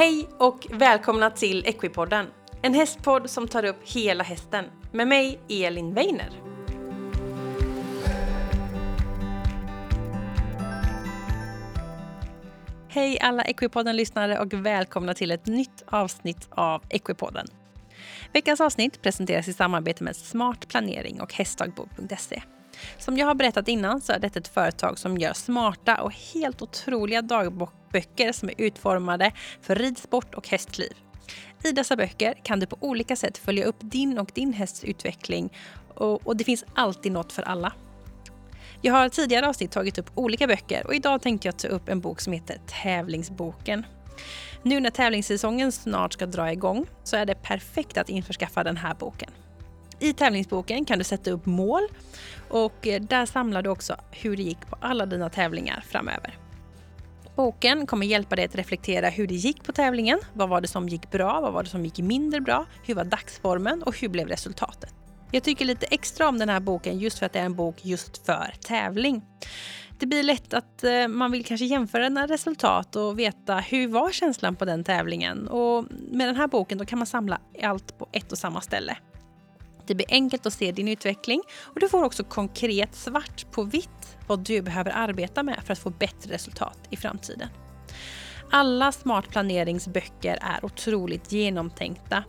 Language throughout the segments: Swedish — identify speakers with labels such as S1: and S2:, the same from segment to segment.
S1: Hej och välkomna till Equipodden. En hästpodd som tar upp hela hästen. Med mig, Elin Weiner. Hej alla Equipodden-lyssnare och välkomna till ett nytt avsnitt av Equipodden. Veckans avsnitt presenteras i samarbete med Smart Planering och Hästdagbok.se. Som jag har berättat innan så är detta ett företag som gör smarta och helt otroliga dagböcker som är utformade för ridsport och hästliv. I dessa böcker kan du på olika sätt följa upp din och din hästs utveckling och, och det finns alltid något för alla. Jag har tidigare avsnitt tagit upp olika böcker och idag tänkte jag ta upp en bok som heter Tävlingsboken. Nu när tävlingssäsongen snart ska dra igång så är det perfekt att införskaffa den här boken. I tävlingsboken kan du sätta upp mål och eh, där samlar du också hur det gick på alla dina tävlingar framöver. Boken kommer hjälpa dig att reflektera hur det gick på tävlingen. Vad var det som gick bra? Vad var det som gick mindre bra? Hur var dagsformen och hur blev resultatet? Jag tycker lite extra om den här boken just för att det är en bok just för tävling. Det blir lätt att eh, man vill kanske jämföra dina resultat och veta hur var känslan på den tävlingen. Och med den här boken då kan man samla allt på ett och samma ställe. Det blir enkelt att se din utveckling och du får också konkret svart på vitt vad du behöver arbeta med för att få bättre resultat i framtiden. Alla smart planeringsböcker är otroligt genomtänkta.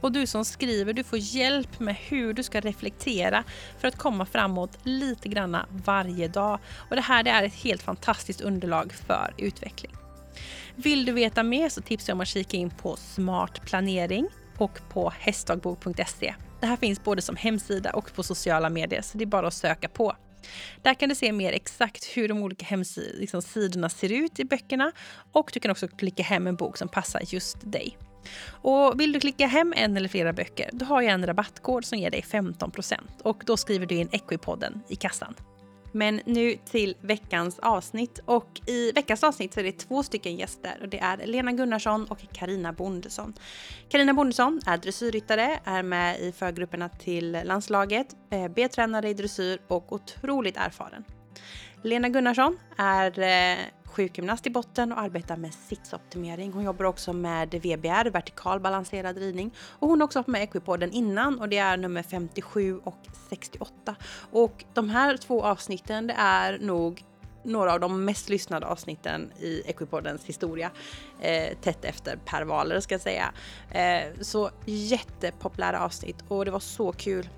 S1: Och du som skriver, du får hjälp med hur du ska reflektera för att komma framåt lite granna varje dag. Och det här det är ett helt fantastiskt underlag för utveckling. Vill du veta mer så tipsar jag om att kika in på Smart planering och på hästdagbok.se. Det här finns både som hemsida och på sociala medier så det är bara att söka på. Där kan du se mer exakt hur de olika hemsidorna liksom, ser ut i böckerna och du kan också klicka hem en bok som passar just dig. Och vill du klicka hem en eller flera böcker, då har jag en rabattkod som ger dig 15 och då skriver du in Equipodden i kassan. Men nu till veckans avsnitt och i veckans avsnitt så är det två stycken gäster och det är Lena Gunnarsson och Karina Bondesson. Karina Bondesson är dressyrryttare, är med i förgrupperna till landslaget, eh, B-tränare i dressyr och otroligt erfaren. Lena Gunnarsson är eh, sjukgymnast i botten och arbetar med sitsoptimering. Hon jobbar också med VBR, vertikal balanserad ridning. Och hon har också varit med i Equipodden innan och det är nummer 57 och 68. Och de här två avsnitten det är nog några av de mest lyssnade avsnitten i Equipoddens historia. Eh, tätt efter Per Waller ska jag säga. Eh, så jättepopulära avsnitt och det var så kul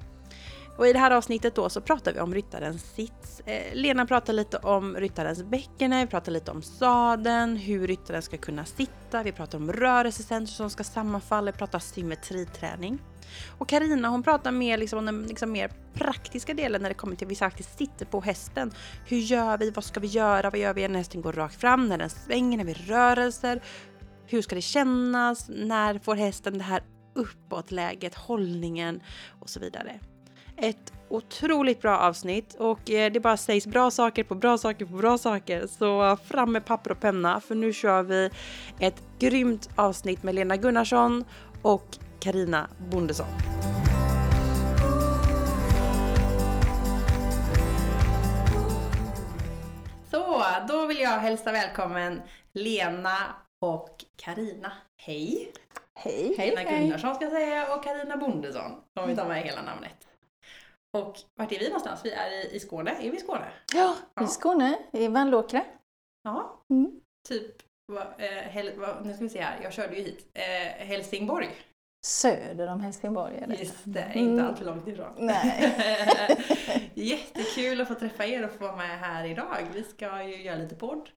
S1: och i det här avsnittet då så pratar vi om ryttarens sits. Eh, Lena pratar lite om ryttarens bäcken, vi pratar lite om sadeln, hur ryttaren ska kunna sitta, vi pratar om rörelsecentrum som ska sammanfalla, vi pratar symmetriträning. Och Karina hon pratar mer liksom om den liksom mer praktiska delen när det kommer till vi faktiskt sitter på hästen. Hur gör vi? Vad ska vi göra? Vad gör vi när hästen går rakt fram? När den svänger? När vi rörelser? Hur ska det kännas? När får hästen det här uppåtläget, hållningen och så vidare. Ett otroligt bra avsnitt och eh, det bara sägs bra saker på bra saker på bra saker. Så fram med papper och penna för nu kör vi ett grymt avsnitt med Lena Gunnarsson och Karina Bondesson. Så, då vill jag hälsa välkommen Lena och Karina. Hej!
S2: Hej!
S1: Lena Gunnarsson ska jag säga och Karina Bondesson om vi tar med hela namnet. Och vart är vi någonstans? Vi är i, i Skåne. Är vi i Skåne?
S2: Ja, ja. i Skåne, i Vanlåkra.
S1: Ja, mm. typ, va, eh, hel, va, nu ska vi se här, jag körde ju hit, eh, Helsingborg.
S2: Söder om Helsingborg är det.
S1: Just det, inte mm. alltför långt ifrån.
S2: Nej.
S1: Jättekul att få träffa er och få vara med här idag. Vi ska ju göra lite podd.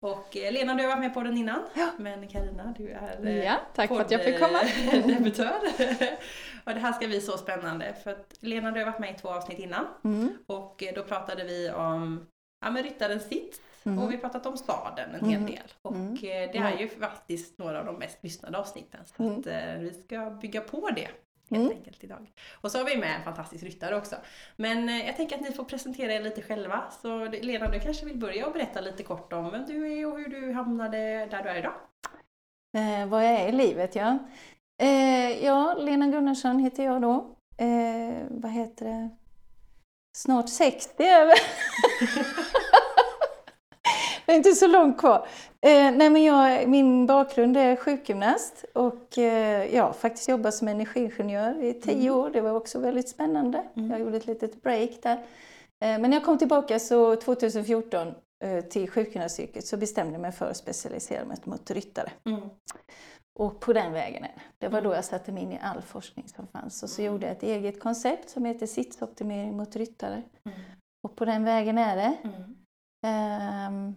S1: Och eh, Lena, du har varit med på den innan.
S2: Ja.
S1: Men Karina, du är eh,
S2: Ja, tack för att jag fick komma.
S1: debutör. och det här ska bli så spännande för att Lena, du har varit med i två avsnitt innan.
S2: Mm.
S1: Och eh, då pratade vi om ja, men ryttarens sitt mm. och vi pratat om staden en hel mm. del. Och mm. det är ju faktiskt några av de mest lyssnade avsnitten. Så mm. att vi ska bygga på det helt mm. enkelt idag. Och så har vi med en fantastisk ryttare också. Men eh, jag tänker att ni får presentera er lite själva. Så Lena, du kanske vill börja och berätta lite kort om vem du är och hur du hamnade där du är idag?
S2: Eh, vad jag är i livet, ja. Eh, ja, Lena Gunnarsson heter jag då. Eh, vad heter det? Snart 60 över. det är inte så långt kvar. Eh, nej men jag, min bakgrund är sjukgymnast och eh, jag har faktiskt jobbat som energiingenjör i tio år. Det var också väldigt spännande.
S1: Mm.
S2: Jag gjorde ett litet break där. Eh, men när jag kom tillbaka så 2014 eh, till sjukgymnastyrket så bestämde jag mig för att specialisera mig mot ryttare.
S1: Mm.
S2: Och på den vägen är det. Det var då jag satte mig in i all forskning som fanns. Och så
S1: Mm.
S2: gjorde jag ett eget koncept som heter sitsoptimering mot ryttare.
S1: Mm.
S2: Och på den vägen är det.
S1: Mm.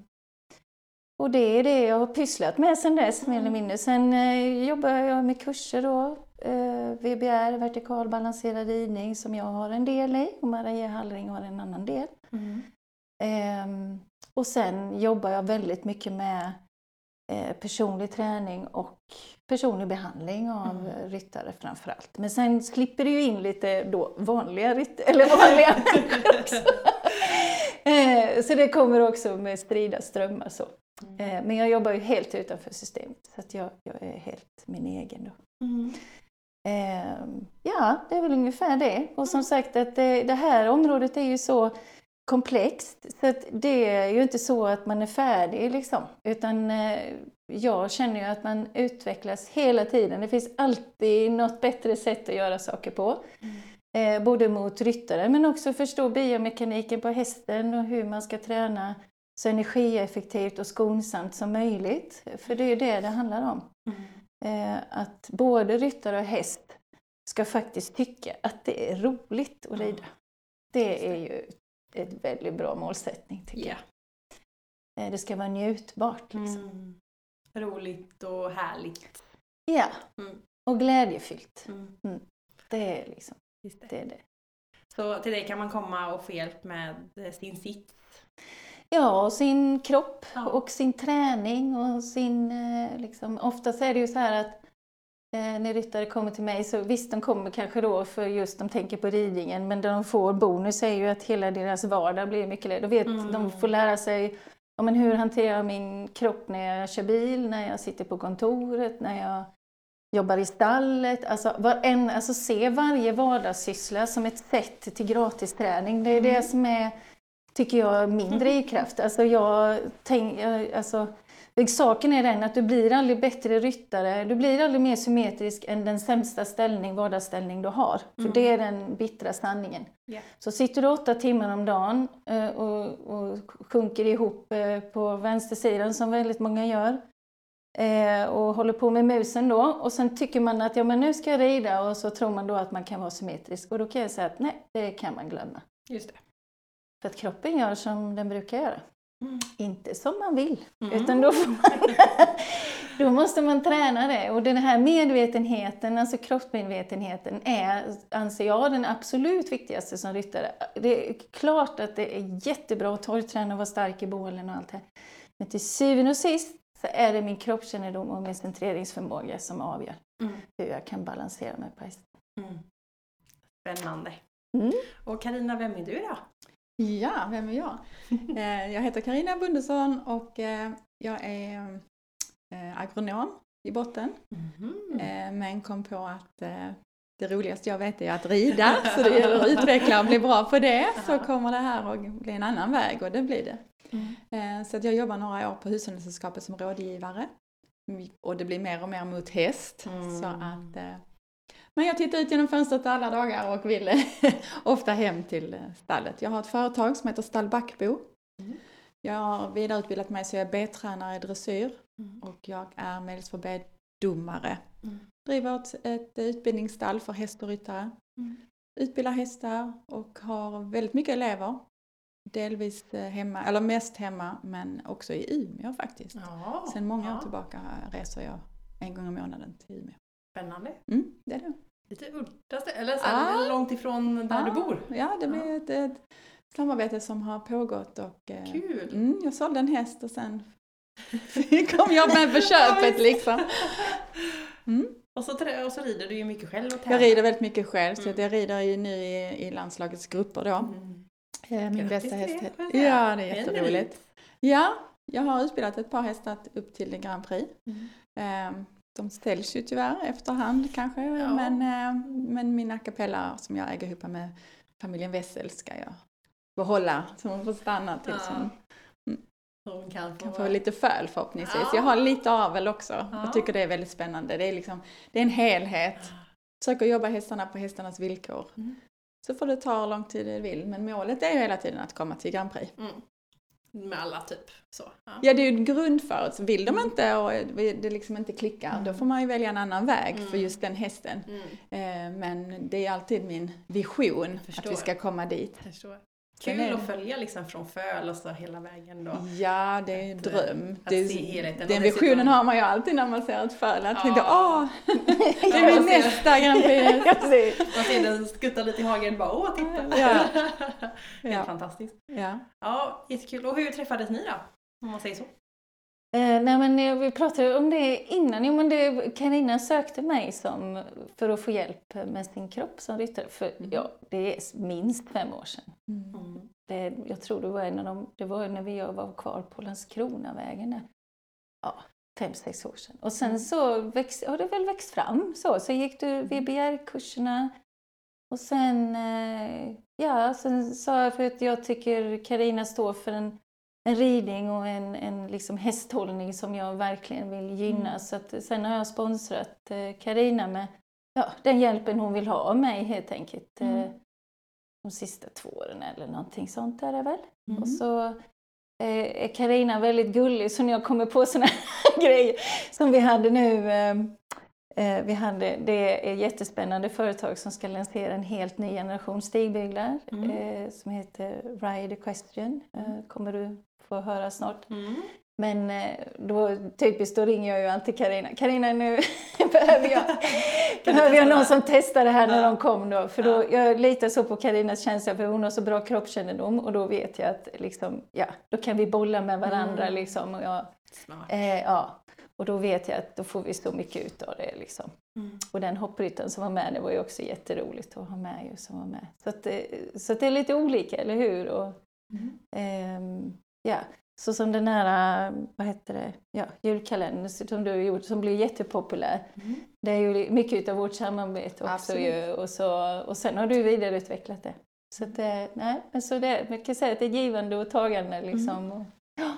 S2: Och det är det jag har pysslat med sedan dess, mer eller mindre. Sen eh, jobbar jag med kurser då. Eh, VBR, vertikal balanserad ridning, som jag har en del i. Och Maria Hallring har en annan del.
S1: Mm.
S2: Ehm, och sen jobbar jag väldigt mycket med eh, personlig träning och personlig behandling av
S1: Mm.
S2: ryttare framför allt. Men sen klipper det ju in lite då vanliga ryttare, eller vanliga människor också. Eh, så det kommer också med strida strömmar så. Eh, Men jag jobbar ju helt utanför systemet så att jag, jag är helt min egen då.
S1: Mm.
S2: Ehm, Ja, det är väl ungefär det. Och som sagt att det, det här området är ju så komplext så att det är ju inte så att man är färdig liksom. Utan eh, jag känner ju att man utvecklas hela tiden. Det finns alltid något bättre sätt att göra saker på. Eh, både mot ryttare men också förstå biomekaniken på hästen och hur man ska träna så energieffektivt och skonsamt som möjligt. För det är ju det det handlar om.
S1: Mm.
S2: Eh, att både ryttare och häst ska faktiskt tycka att det är roligt att rida. Det är ju ett väldigt bra målsättning tycker
S1: Ja.
S2: jag. Eh, Det ska vara njutbart. Liksom.
S1: Mm. Roligt och härligt.
S2: Ja,
S1: Mm.
S2: och glädjefyllt.
S1: Mm.
S2: Det är liksom
S1: det.
S2: det. Är det.
S1: Så till dig kan man komma och få hjälp med eh, sin sitt.
S2: Ja, och sin kropp
S1: Ja.
S2: och sin träning och sin... eh, Liksom, oftast är det ju så här att eh, när ryttare kommer till mig så visst, de kommer kanske då för just de tänker på ridningen men de får bonus är ju att hela deras vardag blir mycket lättare. Vet,
S1: Mm.
S2: De får lära sig ja, men hur hanterar jag min kropp när jag kör bil, när jag sitter på kontoret, när jag jobbar i stallet. Alltså, varen, alltså se varje vardagssyssla som ett sätt till gratisträning. Det är
S1: Mm.
S2: det som är, tycker jag, min drivkraft. Alltså jag tänk, alltså, saken är den att du blir aldrig bättre ryttare, du blir aldrig mer symmetrisk än den sämsta ställning, vardagsställning du har. För
S1: Mm.
S2: det är den bittra sanningen.
S1: Ja.
S2: Så sitter du åtta timmar om dagen eh, och, och sjunker ihop eh, på vänstersidan som väldigt många gör eh, och håller på med musen då och sen tycker man att ja, men nu ska jag rida och så tror man då att man kan vara symmetrisk och då kan jag säga att nej, det kan man glömma.
S1: Just det.
S2: För att kroppen gör som den brukar göra.
S1: Mm.
S2: Inte som man vill,
S1: Mm.
S2: utan då, får man, då måste man träna det. Och den här medvetenheten, alltså kroppsmedvetenheten, är, anser jag, den absolut viktigaste som ryttare. Det är klart att det är jättebra att torgträna och vara stark i bålen och allt det här. Men till syvende och sist så är det min kroppskännedom och min centreringsförmåga som avgör
S1: Mm.
S2: hur jag kan balansera mig på hästen.
S1: Mm. Spännande.
S2: Mm.
S1: Och Karina, vem är du då?
S3: Ja, vem är jag? Eh, Jag heter Karina Bundesson och eh, jag är eh, agronom i botten. Eh, Men kom på att det roligaste jag vet är att rida, så det gäller att utveckla och bli bra på det. Så kommer det här att bli en annan väg och det blir det.
S1: Mm.
S3: Så att jag jobbar några år på Hushållningssällskapet som rådgivare. Mm, Och det blir mer och mer mot häst.
S1: Mm.
S3: Så att, men jag tittar ut genom fönstret alla dagar och vill eh, ofta hem till eh, stallet. Jag har ett företag som heter Stall Backbo.
S1: Mm.
S3: Jag har vidareutbildat mig så jag är B-tränare i dressyr
S1: Mm.
S3: och jag är medelsför B-domare.
S1: Mm.
S3: Driver ett, ett utbildningsstall för häst och ryttare.
S1: Mm.
S3: Utbildar hästar och har väldigt mycket elever. Delvis eh, hemma, eller mest hemma, men också i Umeå faktiskt.
S1: Ja.
S3: Sen många år
S1: ja.
S3: tillbaka reser jag en gång i månaden till Umeå.
S1: Spännande.
S3: Mm, det är det.
S1: Lite udda eller så
S3: Ah.
S1: lång ifrån där du bor.
S3: Ja, det blir ett, ett samarbete som har pågått och eh,
S1: Kul!
S3: mm, jag sålde en häst och sen kom jag med på köpet liksom. Mm.
S1: Och, så, och så rider du ju mycket själv och
S3: Jag rider väldigt mycket själv så
S1: Mm.
S3: att jag rider ju nu i, i landslagets grupper då.
S1: Mm.
S3: Eh, Min
S1: Grattis
S3: bästa häst.
S1: det.
S3: Ja, det är jätteroligt. Ja, jag har utbildat ett par hästar upp till Grand Prix.
S1: Mm.
S3: Eh, De säljs ju tyvärr efterhand kanske,
S1: Ja.
S3: men, eh, men min a cappella som jag äger ihop med familjen Wessel ska jag behålla så hon får stanna tills
S1: Ja.
S3: hon
S1: Hon kan få,
S3: kan få lite föl förhoppningsvis. Jag har lite avel också.
S1: Ja.
S3: Jag tycker det är väldigt spännande. Det är, liksom, det är en helhet. Försöker jobba hästarna på hästarnas villkor.
S1: Mm.
S3: Så får det ta hur lång tid det vill. Men målet är ju hela tiden att komma till Grand Prix.
S1: Mm. Med alla typ så. Ja.
S3: Ja, det är ju en grundförutsättning. Vill de inte och det liksom inte klickar,
S1: Mm.
S3: då får man ju välja en annan väg
S1: Mm.
S3: för just den hästen.
S1: Mm.
S3: Eh, Men det är alltid min vision att vi ska komma dit.
S1: Förstår. Kul
S3: är
S1: att följa liksom från föl och så hela vägen då.
S3: Ja, det är en dröm.
S1: att
S3: Det,
S1: se helheten.
S3: den visionen har man ju alltid när man ser ett föl. Att
S1: Ja.
S3: tänka, åh, det är min nästa Grand Prix.
S1: Man ser den skutta lite i hagen och bara åh titta!
S3: Ja.
S1: Helt
S3: Ja.
S1: fantastiskt.
S3: Ja.
S1: Ja, jättekul. Och hur träffades ni då? Om man säger så.
S2: Eh, nej men eh, vi pratade om det innan. Jo, men det, Carina sökte mig som, för att få hjälp med sin kropp som ryttare. För
S3: Mm.
S2: ja, det är minst fem år sedan.
S1: Mm.
S2: Det, jag tror det var en av de, det var när vi var kvar på Landskronavägen där. Ja, fem, sex år sedan. Och sen så växt, har det väl växt fram så. Så gick du VBR-kurserna. Och sen, eh, ja, sen sa jag för att jag tycker Karina står för en, en ridning och en, en liksom hästhållning som jag verkligen vill gynna.
S1: Mm.
S2: Så att, sen har jag sponsrat Karina med ja, den hjälpen hon vill ha av mig helt enkelt.
S1: Mm.
S2: Eh, de sista två åren eller någonting sånt är det väl.
S1: Mm.
S2: Och så eh, är Karina väldigt gullig så när jag kommer på såna här grejer som vi hade nu. Eh, eh, vi hade, det är ett jättespännande företag som ska lansera en helt ny generation stigbyglar
S1: Mm.
S2: eh, som heter Ride Equestrian. Eh, kommer du få höra snart.
S1: Mm.
S2: Men eh, då, typiskt, då ringer jag ju alltid Karina. Karina nu behöver jag, behöver jag någon som testar det här när
S1: Ja.
S2: de kom då. För då, jag litar så på Karinas känsla för hon har så bra kroppskännedom och då vet jag att liksom, ja, då kan vi bolla med varandra
S1: Mm.
S2: liksom. Och, jag, eh, ja. och då vet jag att då får vi så mycket ut av det liksom.
S1: Mm.
S2: Och den hoppryttaren som var med, det var ju också jätteroligt att ha med ju som var med. Så, att, eh, så att det är lite olika, eller hur? Och,
S1: Mm.
S2: Ehm, ja, så som den här, vad heter det, ja, julkalendern som du har gjort som blir jättepopulär.
S1: Mm.
S2: Det är ju mycket av vårt samarbete också
S3: Absolut.
S2: ju, och, så, och sen har du vidareutvecklat det. Så att det, nej, men så det, man kan säga att det är givande och tagande liksom. Och, ja.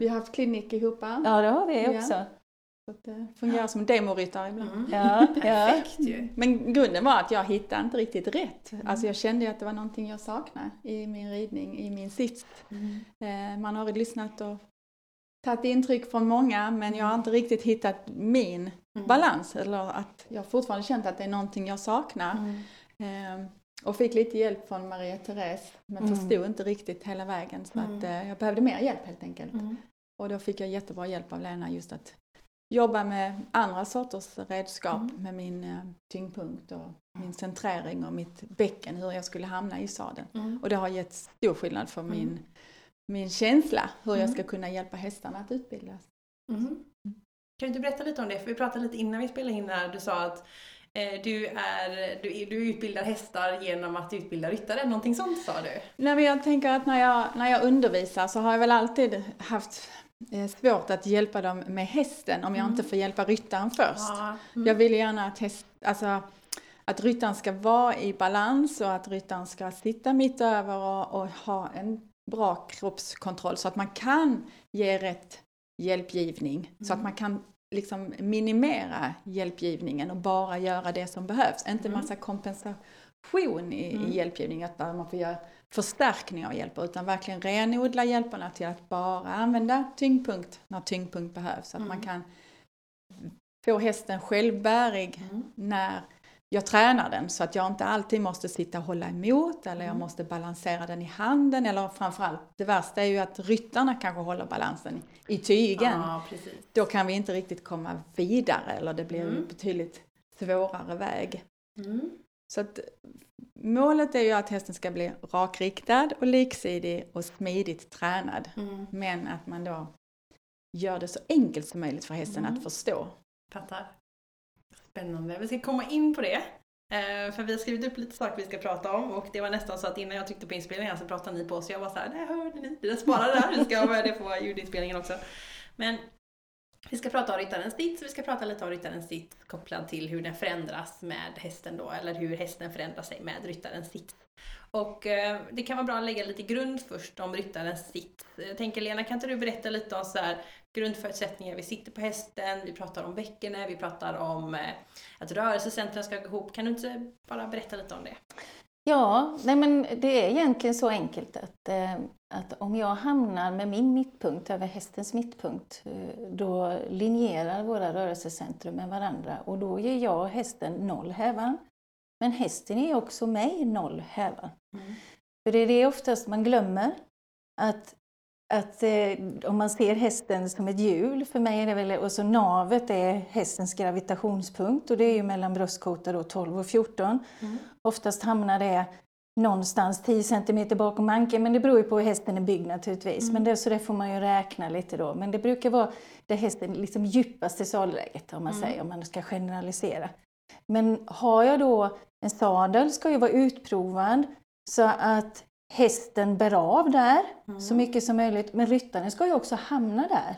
S3: Vi har haft klinik ihop.
S2: ja, det har vi
S3: Ja.
S2: också.
S3: Så att det fungerar som demoryttare ibland.
S1: Mm.
S2: Ja, ja.
S1: Perfekt ju.
S3: Men grunden var att jag hittade inte riktigt rätt.
S1: Mm.
S3: Alltså jag kände att det var någonting jag saknade i min ridning, i min sits.
S1: Mm.
S3: Eh, Man har lyssnat och tagit intryck från många men jag har inte riktigt hittat min
S1: Mm.
S3: balans. Eller att jag fortfarande känt att det är någonting jag saknar.
S1: Mm.
S3: Eh, Och fick lite hjälp från Maria Therese men
S2: Mm.
S3: förstod inte riktigt hela vägen så
S1: Mm.
S3: att eh, jag behövde mer hjälp helt enkelt.
S1: Mm.
S3: Och då fick jag jättebra hjälp av Lena just att jobba med andra sorters redskap
S1: Mm.
S3: med min eh, tyngdpunkt och min centrering och mitt bäcken, hur jag skulle hamna i sadeln.
S1: Mm.
S3: Och det har gett stor skillnad för
S1: Mm.
S3: min, min känsla hur jag
S1: Mm.
S3: ska kunna hjälpa hästarna att utbildas.
S1: Mm. Kan du berätta lite om det? För vi pratade lite innan vi spelade in här. Du sa att eh, du, är, du, du utbildar hästar genom att utbilda ryttare. Någonting sånt sa du?
S3: Nej, men jag tänker att när jag, när jag undervisar så har jag väl alltid haft svårt att hjälpa dem med hästen om jag
S1: Mm.
S3: inte får hjälpa ryttaren först.
S1: Mm.
S3: Jag vill gärna att, häst, alltså, att ryttaren ska vara i balans och att ryttaren ska sitta mitt över och, och ha en bra kroppskontroll så att man kan ge rätt hjälpgivning. Så att
S1: Mm.
S3: man kan liksom minimera hjälpgivningen och bara göra det som behövs. Inte
S1: Mm.
S3: massa kompensation i,
S1: Mm.
S3: i hjälpgivning, att man får göra förstärkning av hjälper utan verkligen renodla hjälperna till att bara använda tyngdpunkt när tyngdpunkt behövs. Så att man
S1: Mm.
S3: kan få hästen självbärig
S1: Mm.
S3: när jag tränar den så att jag inte alltid måste sitta och hålla emot eller jag
S1: Mm.
S3: måste balansera den i handen eller framförallt det värsta är ju att ryttarna kanske håller balansen i tygen.
S1: Precis.
S3: Då kan vi inte riktigt komma vidare eller det blir en
S1: Mm.
S3: betydligt svårare väg.
S1: Mm.
S3: Så att målet är ju att hästen ska bli rakriktad och liksidig och smidigt tränad.
S1: Mm.
S3: Men att man då gör det så enkelt som möjligt för hästen
S1: Mm.
S3: att förstå.
S1: Fattar. Spännande. Vi ska komma in på det. Eh, för vi har skrivit upp lite saker vi ska prata om och det var nästan så att innan jag tryckte på inspelningen så pratade ni på så jag var så här, det hörde ni, det sparade där, vi ska ha med det på ljudinspelningen också. Men vi ska prata om ryttarens sits, vi ska prata lite om ryttarens sits kopplat till hur den förändras med hästen då, eller hur hästen förändrar sig med ryttarens sits. Och eh, det kan vara bra att lägga lite grund först om ryttarens sits. Jag tänker Lena, kan inte du berätta lite om så här, grundförutsättningar? Vi sitter på hästen, vi pratar om bäckenet, vi pratar om eh, att rörelsecentren ska gå ihop. Kan du inte bara berätta lite om det?
S2: Ja, nej men det är egentligen så enkelt att, eh, att om jag hamnar med min mittpunkt över hästens mittpunkt, eh, då linjerar våra rörelsecentrum med varandra och då ger jag hästen noll hävan. Men hästen är också mig noll hävan.
S1: Mm.
S2: För det är det oftast man glömmer. Att, att eh, om man ser hästen som ett hjul, för mig är det väl, och så navet är hästens gravitationspunkt och det är ju mellan bröstkota då 12 och 14.
S1: Mm.
S2: Oftast hamnar det någonstans 10 cm bakom manken, men det beror ju på hur hästen är byggd naturligtvis.
S1: Mm.
S2: Men det, så det får man ju räkna lite då. Men det brukar vara det hästen liksom djupaste salläget om man
S1: Mm.
S2: säger, om man ska generalisera. Men har jag då en sadel ska ju vara utprovad så att hästen bär av där
S1: Mm.
S2: så mycket som möjligt. Men ryttaren ska ju också hamna där.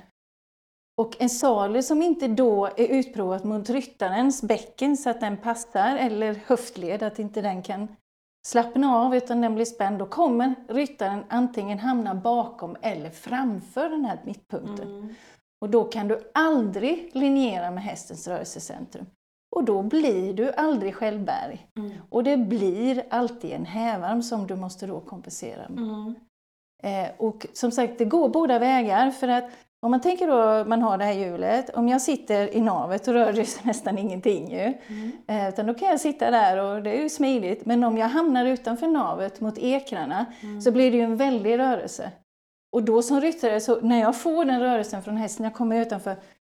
S2: Och en sadel som inte då är utprovat mot ryttarens bäcken så att den passar, eller höftled, att inte den kan slappna av utan den blir spänd, då kommer ryttaren antingen hamna bakom eller framför den här mittpunkten.
S1: Mm.
S2: Och då kan du aldrig linjera med hästens rörelsecentrum. Och då blir du aldrig självbärig.
S1: Mm.
S2: Och det blir alltid en hävarm som du måste då kompensera med.
S1: Mm.
S2: Eh, och som sagt, det går båda vägar. För att om man tänker då, man har det här hjulet, om jag sitter i navet då rör det sig nästan ingenting ju.
S1: Mm.
S2: Eh, utan då kan jag sitta där och det är ju smidigt. Men om jag hamnar utanför navet mot ekrarna
S1: Mm.
S2: så blir det ju en väldig rörelse. Och då som ryttare, så när jag får den rörelsen från hästen, jag kommer utanför,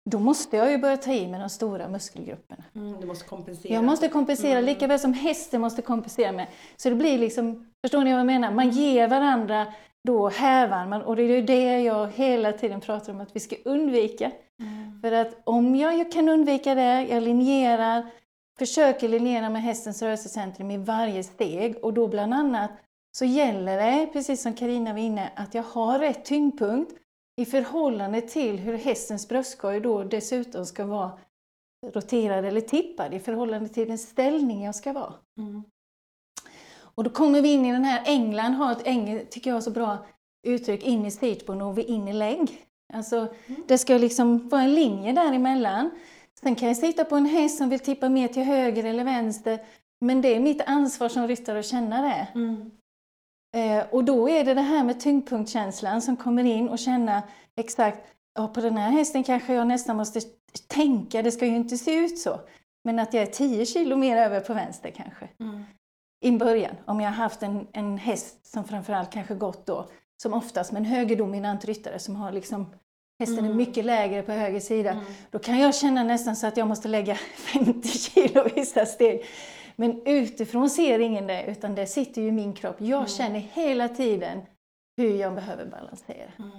S2: då måste jag ju börja ta i med de stora muskelgrupperna.
S1: Mm. Du måste kompensera.
S2: Jag måste kompensera
S1: Mm.
S2: lika väl som hästen måste kompensera med. Så det blir liksom, förstår ni vad jag menar? Man ger varandra då hävan, och det är ju det jag hela tiden pratar om att vi ska undvika.
S1: Mm.
S2: För att om jag kan undvika det, jag linjerar, försöker linjera med hästens rörelsecentrum i varje steg och då bland annat så gäller det, precis som Karina var inne, att jag har rätt tyngdpunkt i förhållande till hur hästens bröstkorg då dessutom ska vara roterad eller tippad i förhållande till den ställning jag ska vara.
S1: Mm.
S2: Och då kommer vi in i den här, England har ett, eng- tycker jag, så bra uttryck, in i stagebone och in i lägg. Alltså, det ska liksom vara en linje däremellan. Sen kan jag sitta på en häst som vill tippa mer till höger eller vänster, men det är mitt ansvar som ryttare att känna det.
S1: Mm.
S2: Eh, och då är det det här med tyngdpunktkänslan som kommer in och känna exakt, ja på den här hästen kanske jag nästan måste tänka, det ska ju inte se ut så. Men att jag är 10 kilo mer över på vänster kanske.
S1: Mm.
S2: I början, om jag har haft en, en häst som framförallt kanske gått då, som oftast med en högerdominant ryttare som har liksom Hästen är
S1: Mm.
S2: mycket lägre på höger sida.
S1: Mm.
S2: Då kan jag känna nästan så att jag måste lägga 50 kilo vissa steg. Men utifrån ser ingen det, utan det sitter ju i min kropp. Jag
S1: Mm.
S2: känner hela tiden hur jag behöver balansera.
S1: Mm.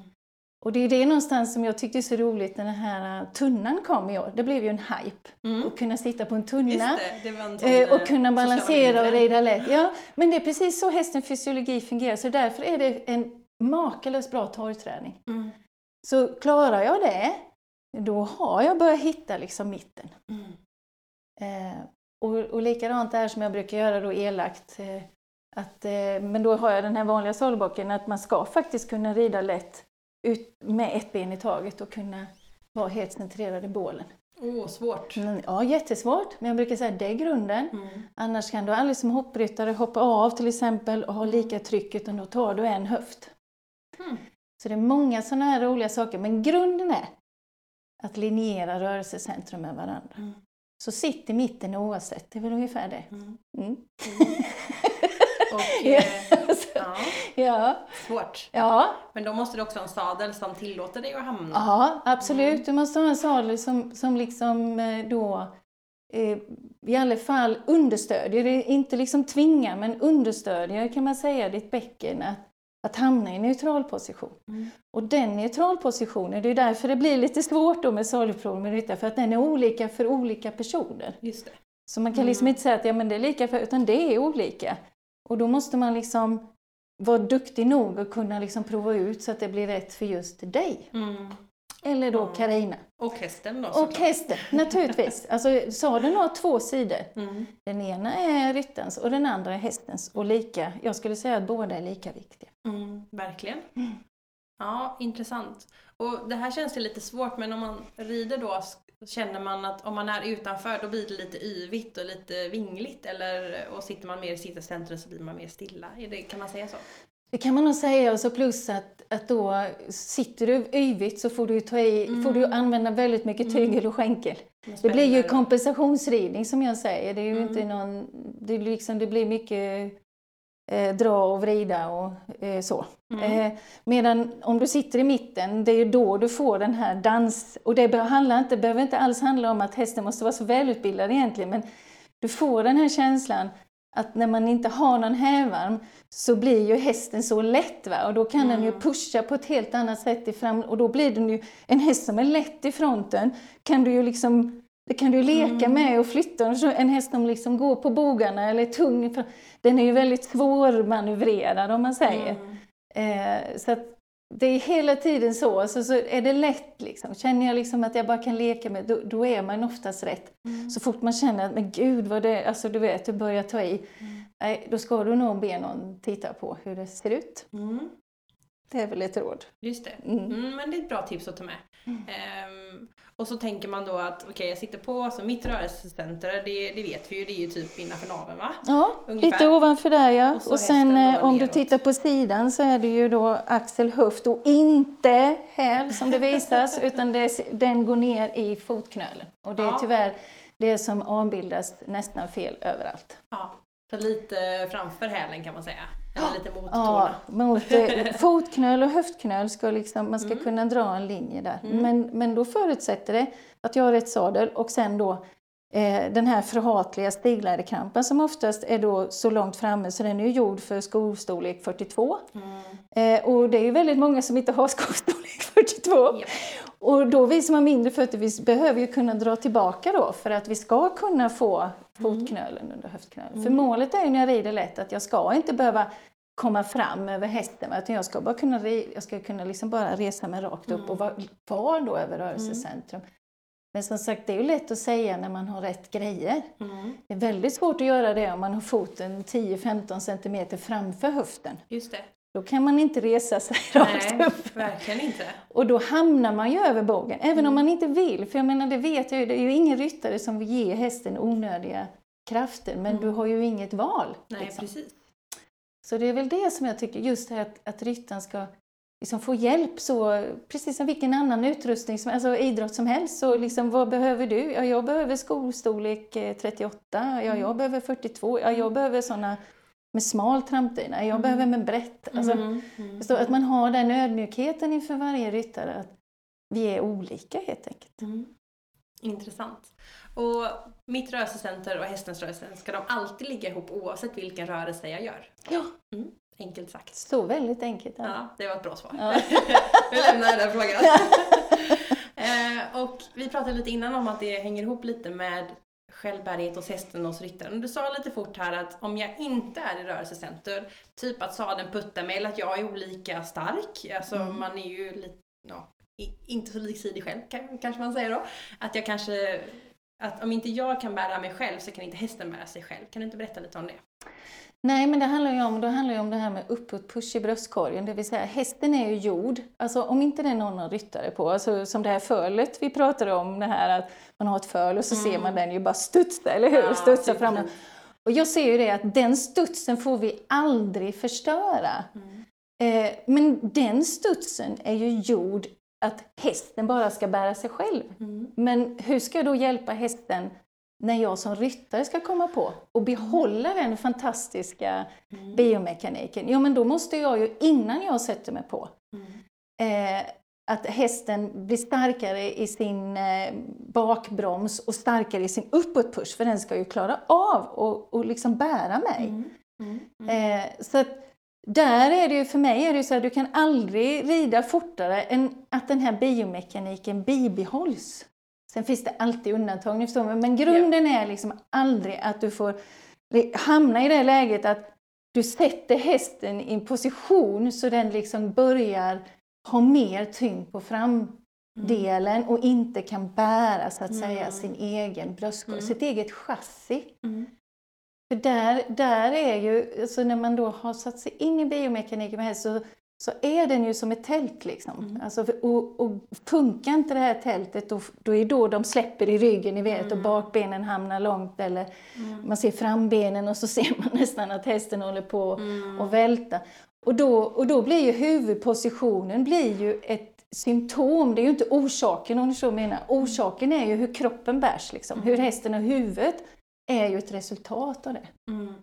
S2: Och det är det någonstans som jag tyckte är så roligt när den här uh, tunnan kom i år. Det blev ju en hype.
S1: Mm.
S2: Att kunna sitta på en tunna.
S1: Det, det en
S2: Eh,
S1: eh,
S2: och kunna balansera och rida lätt. Ja, men det är precis så hästens fysiologi fungerar. Så därför är det en makalöst bra torgträning.
S1: Mm.
S2: Så klarar jag det, då har jag börjat hitta liksom mitten.
S1: Mm.
S2: Eh, och, och likadant där som jag brukar göra då elakt. Eh, att, eh, men då har jag den här vanliga sadelbocken att man ska faktiskt kunna rida lätt ut med ett ben i taget och kunna vara helt centrerad i bålen.
S1: Åh, svårt.
S2: Mm, Ja, jättesvårt, men jag brukar säga att det är grunden.
S1: Mm.
S2: Annars kan du aldrig som hoppryttare hoppa av till exempel och ha lika tryck utan då tar du en höft.
S1: Mm.
S2: Så det är många sådana här roliga saker, men grunden är att linjera rörelsecentrum med varandra.
S1: Mm.
S2: Så sitt i mitten oavsett, det är väl ungefär det.
S1: Mm.
S2: Mm.
S1: Och,
S2: Ja.
S1: eh, ja,
S2: Ja,
S1: svårt.
S2: ja,
S1: Men då måste du också ha en sadel som tillåter dig att hamna.
S2: ja absolut. Du måste ha en sadel som, som liksom eh, då eh, i alla fall understödjer, det är inte liksom tvingar, men understödjer kan man säga ditt bäcken att, att hamna i neutral position.
S1: Mm.
S2: Och den neutralpositionen, det är därför det blir lite svårt då med ryttare, för att den är olika för olika personer.
S1: Just det.
S2: Så man kan liksom
S1: Mm.
S2: inte säga att ja, men det är lika, för, utan det är olika. Och då måste man liksom vara duktig nog att kunna liksom prova ut så att det blir rätt för just dig.
S1: Mm.
S2: Eller då. Karina.
S1: Och hästen då
S2: Och
S1: såklart.
S2: hästen, naturligtvis. Alltså sadeln har två sidor.
S1: Mm.
S2: Den ena är ryttarens och den andra är hästens. Och lika, jag skulle säga att båda är lika viktiga.
S1: Mm, verkligen.
S2: Mm.
S1: Ja, intressant. Och det här känns ju lite svårt men om man rider då känner man att om man är utanför då blir det lite yvigt och lite vingligt eller och sitter man mer i sittcentrum så blir man mer stilla. Det, kan man säga så?
S2: Det kan man nog säga och så plus att, att då sitter du yvigt så får du, ta i,
S1: Mm.
S2: får du använda väldigt mycket tygel och skänkel. Det blir ju kompensationsridning som jag säger. Det är ju
S1: Mm.
S2: inte någon, det, liksom, det blir mycket eh, dra och vrida och eh, så.
S1: Mm.
S2: Eh, medan om du sitter i mitten, det är då du får den här dans... Och det handlar inte, behöver inte alls handla om att hästen måste vara så välutbildad egentligen, men du får den här känslan att när man inte har någon hävarm så blir ju hästen så lätt va? och då kan den ju
S1: Mm.
S2: pusha på ett helt annat sätt i fram och då blir den ju en häst som är lätt i fronten kan du ju liksom det kan du leka
S1: Mm.
S2: med och flytta. En häst som liksom går på bogarna eller är tung, den är ju väldigt svårmanövrerad om man säger.
S1: Mm.
S2: Eh, så att det är hela tiden så, så, så är det lätt liksom. Känner jag liksom att jag bara kan leka med, då, då är man oftast rätt.
S1: Mm.
S2: Så fort man känner att, men gud vad det, alltså du vet, du börjar ta i.
S1: Mm.
S2: Nej, då ska du nog be någon titta på hur det ser ut.
S1: Mm.
S2: Det är väl ett råd.
S1: Just det.
S2: Mm.
S1: Mm, men det är ett bra tips att ta med. Och så tänker man då att okej, jag sitter på, alltså mitt rörelsecenter, det, det vet vi ju, det är ju typ innanför naveln va?
S2: Ja,
S1: Ungefär.
S2: lite ovanför där ja.
S1: Och
S2: Och, sen eh, om du
S1: neråt.
S2: tittar på sidan så är det ju då axel, höft och inte häl som det visas utan det, den går ner i fotknölen. Och det är
S1: Ja.
S2: tyvärr det som avbildas nästan fel överallt.
S1: Ja. Så lite framför hälen kan man säga. Eller lite mot
S2: Ja, mot eh, fotknöl och höftknöl ska liksom, man ska
S1: Mm.
S2: kunna dra en linje där.
S1: Mm.
S2: Men, men då förutsätter det att jag har rätt sadel och sen då eh, den här förhatliga stigläderkrampen som oftast är då så långt framme så den är gjord för skostorlek 42.
S1: Mm.
S2: Eh, och det är ju väldigt många som inte har skostorlek 42.
S1: Japp.
S2: Och då vi som har mindre fötter, vi behöver ju kunna dra tillbaka då för att vi ska kunna få fotknölen under höftknölen. För
S1: Mm.
S2: målet är ju när jag rider lätt att jag ska inte behöva komma fram över hästen utan jag ska bara kunna, jag ska kunna liksom bara resa mig rakt upp
S1: Mm.
S2: och vara kvar då över rörelsecentrum. Men som sagt, det är ju lätt att säga när man har rätt grejer.
S1: Mm.
S2: Det är väldigt svårt att göra det om man har foten 10-15 centimeter framför höften.
S1: Just det.
S2: Då kan man inte resa sig rakt
S1: Nej,
S2: upp.
S1: verkligen inte.
S2: Och då hamnar man ju över bågen, även
S1: Mm.
S2: om man inte vill. För jag menar, det vet jag ju, det är ju ingen ryttare som vill ge hästen onödiga krafter, men
S1: Mm.
S2: du har ju inget val.
S1: Nej,
S2: liksom.
S1: precis.
S2: Så det är väl det som jag tycker, just det här att, att ryttaren ska liksom få hjälp så, precis som vilken annan utrustning, som, alltså idrott som helst. Så liksom, vad behöver du? Ja, jag behöver skostorlek eh, 38, ja, jag
S1: Mm.
S2: behöver 42, ja, jag behöver sådana med smal trampdyna, jag
S1: Mm.
S2: behöver med brett. Alltså,
S1: Mm. Mm.
S2: Förstår, att man har den ödmjukheten inför varje ryttare, att vi är olika helt enkelt.
S1: Mm. Intressant. Och mitt rörelsecenter och hästens rörelsecenter, ska de alltid ligga ihop oavsett vilken rörelse jag gör?
S2: Ja.
S1: Mm. Enkelt sagt.
S2: Så väldigt enkelt det.
S1: Ja, det var ett bra svar.
S2: Ja.
S1: Lämnar den frågan. eh, och vi pratade lite innan om att det hänger ihop lite med självbärighet hos hästen och hos ryttaren. Du sa lite fort här att om jag inte är i rörelsecenter, typ att sadeln puttar mig eller att jag är olika stark, alltså
S2: Mm.
S1: man är ju lite, ja, inte så liksidig själv kan, kanske man säger då. Att jag kanske, att om inte jag kan bära mig själv så kan inte hästen bära sig själv. Kan du inte berätta lite om det?
S2: Nej, men det handlar ju om, då handlar ju om det här med uppåt push i bröstkorgen, det vill säga hästen är ju gjord, alltså om inte det är någon ryttare på, alltså som det här fölet vi pratade om, det här att man har ett föl och så ser
S1: Mm.
S2: man den ju bara studsa, eller hur?
S1: Ja,
S2: studsa
S1: typ
S2: framåt. Och jag ser ju det att den studsen får vi aldrig förstöra.
S1: Mm.
S2: Eh, men den studsen är ju gjord att hästen bara ska bära sig själv.
S1: Mm.
S2: Men hur ska jag då hjälpa hästen när jag som ryttare ska komma på och behålla den fantastiska
S1: Mm.
S2: biomekaniken? Ja, men då måste jag ju innan jag sätter mig på
S1: Mm.
S2: eh, att hästen blir starkare i sin eh, bakbroms och starkare i sin uppåtpush, för den ska ju klara av och, och liksom bära mig.
S1: Mm. Mm. Mm.
S2: Eh, så att där är det ju, för mig är det ju så att du kan aldrig rida fortare än att den här biomekaniken bibehålls. Sen finns det alltid undantag, ni förstår mig, men grunden är liksom aldrig att du får hamna i det läget att du sätter hästen i en position så den liksom börjar ha mer tyngd på delen och inte kan bära så att säga
S1: Mm.
S2: sin egen bröstkorg,
S1: Mm.
S2: sitt eget chassi.
S1: Mm.
S2: För där, där är ju, alltså när man då har satt sig in i biomekaniken med häst så, så är den ju som ett tält liksom.
S1: Mm.
S2: Alltså, och, och funkar inte det här tältet då, då är då de släpper i ryggen, ni vet, och
S1: Mm.
S2: bakbenen hamnar långt eller
S1: Mm.
S2: man ser frambenen och så ser man nästan att hästen håller på
S1: Mm.
S2: att välta. Och då, och då blir ju huvudpositionen blir ju ett symptom, det är ju inte orsaken om du så menar. Orsaken är ju hur kroppen bärs, liksom. hur hästen och huvudet är ju ett resultat av det.
S1: Mm.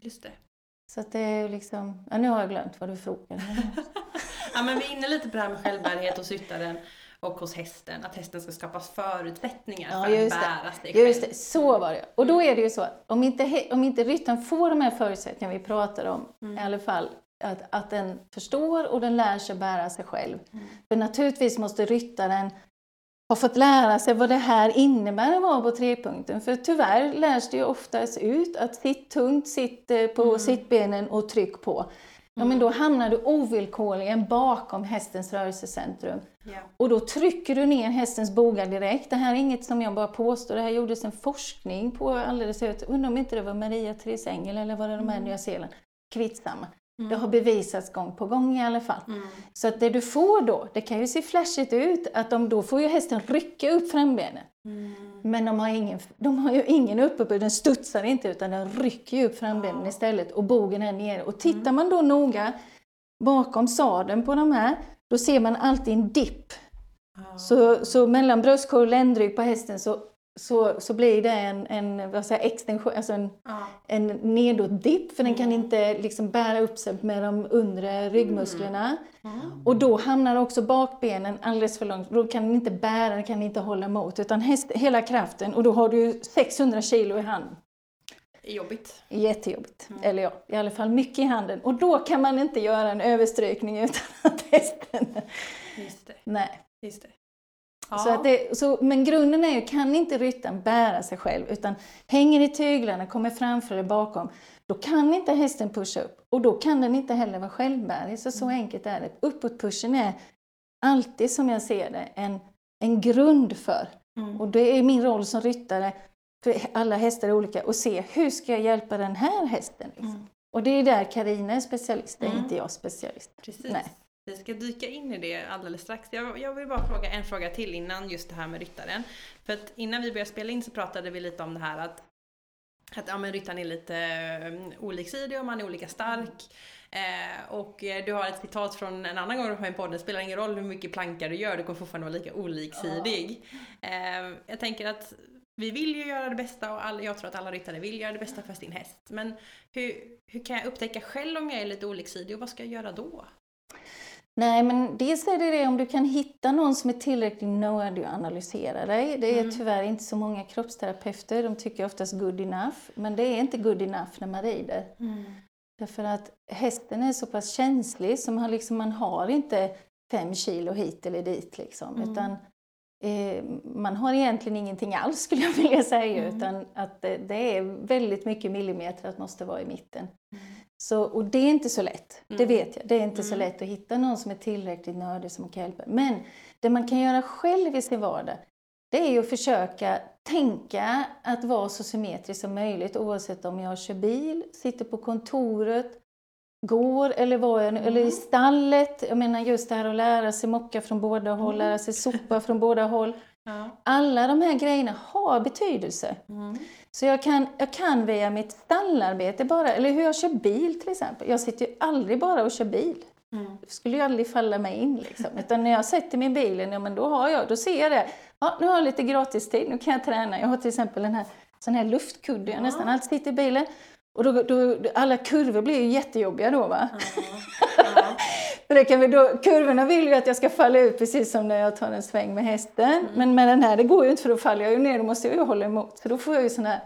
S1: Just det.
S2: Så att det är ju liksom, ja, nu har jag glömt vad du frågade.
S1: Ja, men vi är inne lite på det här med självbärighet hos ryttaren och hos hästen. Att hästen ska skapas förutsättningar
S2: Ja,
S1: för att
S2: just
S1: bära sig
S2: Just
S1: själv.
S2: det, så var det. Och då är det ju så att om inte, om inte ryttaren får de här förutsättningarna vi pratar om,
S1: Mm.
S2: i alla fall att, att den förstår och den lär sig bära sig själv.
S1: Mm.
S2: För naturligtvis måste ryttaren ha fått lära sig vad det här innebär att vara på trepunkten. För tyvärr lärs det ju oftast ut att sitt tungt, sitt på
S1: Mm.
S2: sittbenen och tryck på. Ja, men då hamnar du ovillkorligen bakom hästens rörelsecentrum.
S1: Ja.
S2: Och då trycker du ner hästens bogar direkt. Det här är inget som jag bara påstår. Det här gjordes en forskning på alldeles ut. Undrar om inte det var Maria Therese Engel eller var det de här i Nya Zeeland. Kvittsamma. Det har bevisats gång på gång i alla fall.
S1: Mm.
S2: Så att det du får då, det kan ju se flashigt ut, att de, då får ju hästen rycka upp frambenen.
S1: Mm.
S2: Men de har, ingen, de har ju ingen uppe den studsar inte utan den rycker ju upp frambenen istället och bogen är nere. Och tittar man då noga bakom sadeln på de här, då ser man alltid en dipp. Så, så mellan bröstkorg och ländrygg på hästen så, så, så blir det en, en, vad säger, extension, alltså en,
S1: Ja.
S2: en nedåt-dipp för den kan
S1: Mm.
S2: inte liksom bära upp sig med de undre ryggmusklerna.
S1: Mm.
S2: Och då hamnar också bakbenen alldeles för långt. Då kan den inte bära, den kan inte hålla emot. Utan häst, hela kraften och då har du ju 600 kilo i handen.
S1: Jobbigt.
S2: Jättejobbigt.
S1: Mm.
S2: Eller ja, i alla fall mycket i handen. Och då kan man inte göra en överstrykning utan att hästen...
S1: Just det.
S2: Nej.
S1: Just det.
S2: Så att det, så, men grunden är ju, kan inte ryttaren bära sig själv utan hänger i tyglarna, kommer framför eller bakom, då kan inte hästen pusha upp och då kan den inte heller vara självbärig. Så, så enkelt är det. Uppåtpushen är alltid som jag ser det en, en grund för,
S1: Mm.
S2: och det är min roll som ryttare, för alla hästar är olika, och se hur ska jag hjälpa den här hästen? Liksom.
S1: Mm.
S2: Och det är där Karina är specialist, det är
S1: Mm.
S2: inte jag specialist.
S1: Precis.
S2: Nej.
S1: Vi ska dyka in i det alldeles strax. Jag, jag vill bara fråga en fråga till innan just det här med ryttaren. För att innan vi började spela in så pratade vi lite om det här att, att ja, men ryttaren är lite um, oliksidig och man är olika stark. Eh, och eh, du har ett citat från en annan gång du var med i podden, det spelar ingen roll hur mycket plankar du gör, du kommer fortfarande vara lika oliksidig. Eh, jag tänker att vi vill ju göra det bästa och all, jag tror att alla ryttare vill göra det bästa för sin häst. Men hur, hur kan jag upptäcka själv om jag är lite oliksidig och vad ska jag göra då?
S2: Nej, men dels är det det om du kan hitta någon som är tillräckligt nördig och analysera dig. Det är
S1: Mm.
S2: tyvärr inte så många kroppsterapeuter, de tycker oftast good enough. Men det är inte good enough när man rider. Därför att hästen är så pass känslig så man, liksom, man har inte fem kilo hit eller dit. Liksom,
S1: Mm.
S2: utan eh, man har egentligen ingenting alls skulle jag vilja säga.
S1: Mm.
S2: Utan att det, det är väldigt mycket millimeter att måste vara i mitten. Så, och det är inte så lätt, det
S1: Mm.
S2: vet jag. Det är inte så
S1: Mm.
S2: lätt att hitta någon som är tillräckligt nördig som kan hjälpa. Men det man kan göra själv i sin vardag, det är ju att försöka tänka att vara så symmetrisk som möjligt oavsett om jag kör bil, sitter på kontoret, går eller, var jag, eller i stallet. Jag menar just det här att lära sig mocka från båda håll, lära sig sopa från båda håll.
S1: Ja.
S2: Alla de här grejerna har betydelse. Så jag kan, jag kan via mitt stallarbete bara, eller hur jag kör bil till exempel. Jag sitter ju aldrig bara och kör bil.
S1: Mm.
S2: Det skulle ju aldrig falla mig in liksom. Utan när jag sätter mig i bilen, ja men då har jag, då ser jag det. Ja, nu har jag lite gratistid, nu kan jag träna. Jag har till exempel den här, sån här luftkudde, jag nästan alltid sitter i bilen. Och då, då, alla kurvor blir ju jättejobbiga då va.
S1: Ja.
S2: Det kan vi då, kurvorna vill ju att jag ska falla ut precis som när jag tar en sväng med hästen. Men med den här, det går ju inte för då faller jag ju ner, då måste jag ju hålla emot. Så då får jag ju sån här.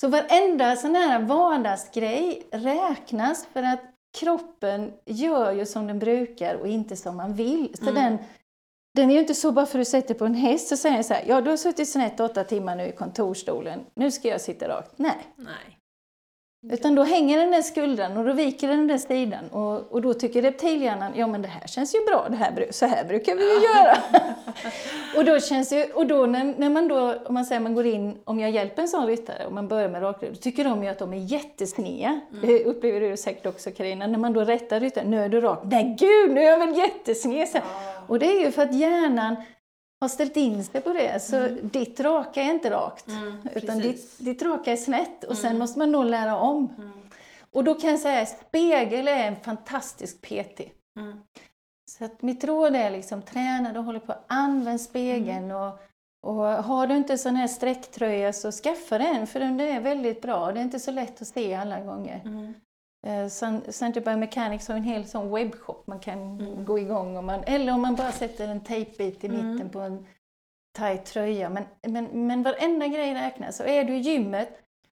S2: Så varenda sån här vardagsgrej räknas för att kroppen gör ju som den brukar och inte som man vill. Så
S1: Mm.
S2: den, den är ju inte så bara för att du sätter på en häst och säger så här, ja du har suttit snett åtta timmar nu i kontorstolen, nu ska jag sitta rakt. Nej,
S1: Nej.
S2: Utan då hänger den där skuldran och då viker den där sidan och, och då tycker reptilhjärnan, ja men det här känns ju bra, det här, så här brukar vi ju göra. och då känns ju, och då när, när, man då, om man säger man går in, om jag hjälper en sån ryttare och man börjar med rakrygg, då tycker de ju att de är jättesneda. Mm. Det upplever du säkert också Carina. när man då rättar ryttaren, nu är du rak, nej gud nu är jag väl jättesned. Ja. Och det är ju för att hjärnan har ställt in sig på det. Så mm. ditt raka är inte rakt, mm, utan ditt, ditt raka är snett och mm. sen måste man då lära om. Mm. Och då kan jag säga att spegel är en fantastisk PT. Mm. Så att mitt råd är liksom träna, du håller på att använda spegeln och, och har du inte sån här sträcktröja så skaffa den för den är väldigt bra. Det är inte så lätt att se alla gånger. Mm. Eh, Center Biomechanics har en hel sån webbshop man kan mm. gå igång. Om man, eller om man bara sätter en tejpbit i mm. mitten på en tajt tröja. Men, men, men varenda grej räknas. Så är du i gymmet,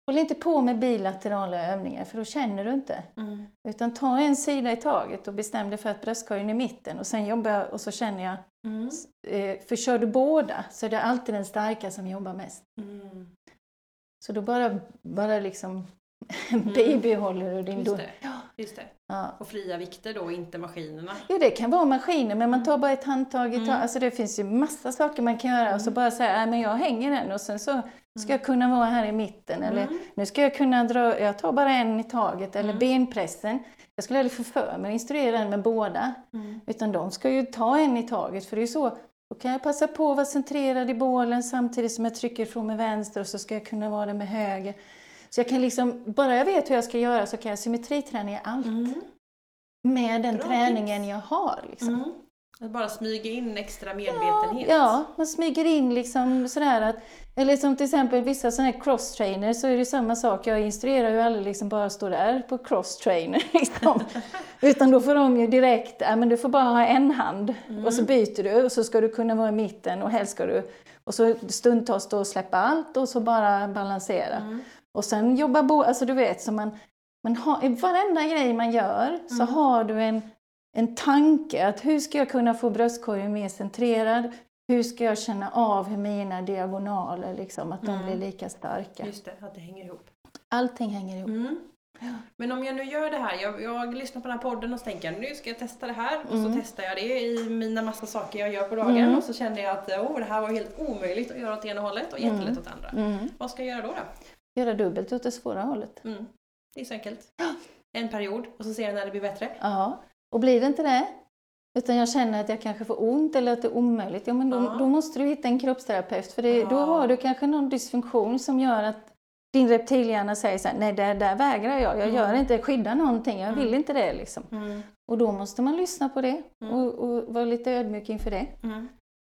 S2: håll inte på med bilaterala övningar för då känner du inte. Mm. Utan ta en sida i taget och bestäm dig för att bröstkorgen är i mitten och sen jobbar jag och så känner jag. Mm. Eh, för kör du båda så är det alltid den starka som jobbar mest. Mm. Så då bara, bara liksom Mm. bibehåller du din
S1: det. Ja. Just det. Ja. Och fria vikter då, inte maskinerna?
S2: Ja, det kan vara maskiner, men man tar bara ett handtag i mm. Alltså det finns ju massa saker man kan göra mm. och så mm. bara säga, men jag hänger den och sen så ska jag mm. kunna vara här i mitten eller nu ska jag kunna dra, jag tar bara en i taget eller benpressen. Jag skulle aldrig få för mig att instruera den med båda. Utan de ska ju ta en i taget för det är ju så då kan jag passa på att vara centrerad i bålen samtidigt som jag trycker från med vänster och så ska jag kunna vara det med höger. Så jag kan liksom, bara jag vet hur jag ska göra så kan jag symmetriträna i allt. Mm. Med den Bra träningen tips. jag har. Liksom. Mm.
S1: Att bara smyga in extra medvetenhet?
S2: Ja, ja, man smyger in liksom sådär att, eller som till exempel vissa sådana här cross-trainers så är det samma sak. Jag instruerar ju aldrig liksom bara stå där på cross-trainer. Liksom. Utan då får de ju direkt, ja men du får bara ha en hand mm. och så byter du och så ska du kunna vara i mitten och helst ska du och så stundtals då släppa allt och så bara balansera. Mm. Och sen jobba bo, alltså du vet, så man, man har, i varenda grej man gör mm. så har du en, en tanke att hur ska jag kunna få bröstkorgen mer centrerad? Hur ska jag känna av hur mina diagonaler, liksom, att de mm. blir lika starka?
S1: Just det, att det hänger ihop.
S2: Allting hänger ihop. Mm.
S1: Men om jag nu gör det här, jag, jag lyssnar på den här podden och så tänker jag nu ska jag testa det här och mm. så testar jag det i mina massa saker jag gör på dagen mm. och så kände jag att oh, det här var helt omöjligt att göra åt ena hållet och jättelätt åt andra. Mm. Vad ska jag göra då? då?
S2: Göra dubbelt åt det svåra hållet.
S1: Mm. Det är så enkelt. En period och så ser jag när det blir bättre.
S2: Ja, och blir det inte det, utan jag känner att jag kanske får ont eller att det är omöjligt, ja men då, ja. då måste du hitta en kroppsterapeut för det, ja. då har du kanske någon dysfunktion som gör att din reptilhjärna säger så här, nej där, där vägrar jag, jag mm. gör inte, skydda någonting, jag vill mm. inte det liksom. Mm. Och då måste man lyssna på det mm. och, och, vara lite ödmjuk inför det. Mm.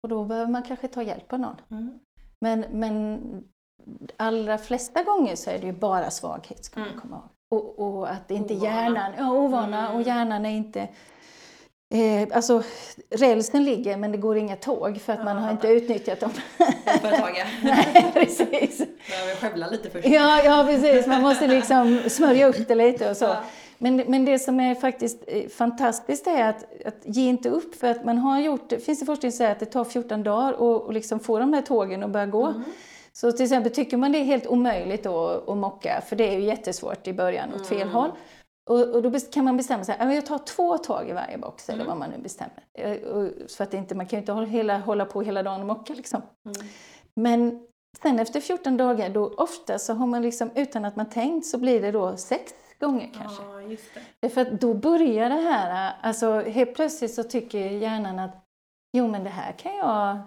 S2: Och då behöver man kanske ta hjälp av någon. Mm. Men, men allra flesta gånger så är det ju bara svaghet, ska man mm. komma ihåg. Och, och, att inte ovana. hjärnan, ja, ovana, mm. och hjärnan är inte eh, alltså rälsen ligger men det går inga tåg för att ja, man har inte utnyttjat dem.
S1: Företaget.
S2: Nej, precis.
S1: Behöver skövla lite först.
S2: Ja, ja, precis. Man måste liksom smörja upp det lite och så. Ja. Men, men det som är faktiskt eh, fantastiskt är att, att ge inte upp för att man har gjort, det finns det forskning som säger att det tar 14 dagar att och liksom få de här tågen att börja gå. Mm. Så till exempel tycker man det är helt omöjligt då att mocka, för det är ju jättesvårt i början åt fel mm. håll. Och, och, då kan man bestämma sig, jag tar två tag i varje box mm. eller vad man nu bestämmer. Eh, för att inte, man kan ju inte hålla, hela, hålla på hela dagen och mocka liksom. Mm. Men sen efter 14 dagar, då ofta så har man liksom utan att man tänkt så blir det då sex gånger kanske.
S1: Ja, just
S2: det. För att då börjar det här, alltså helt plötsligt så tycker hjärnan att jo men det här kan jag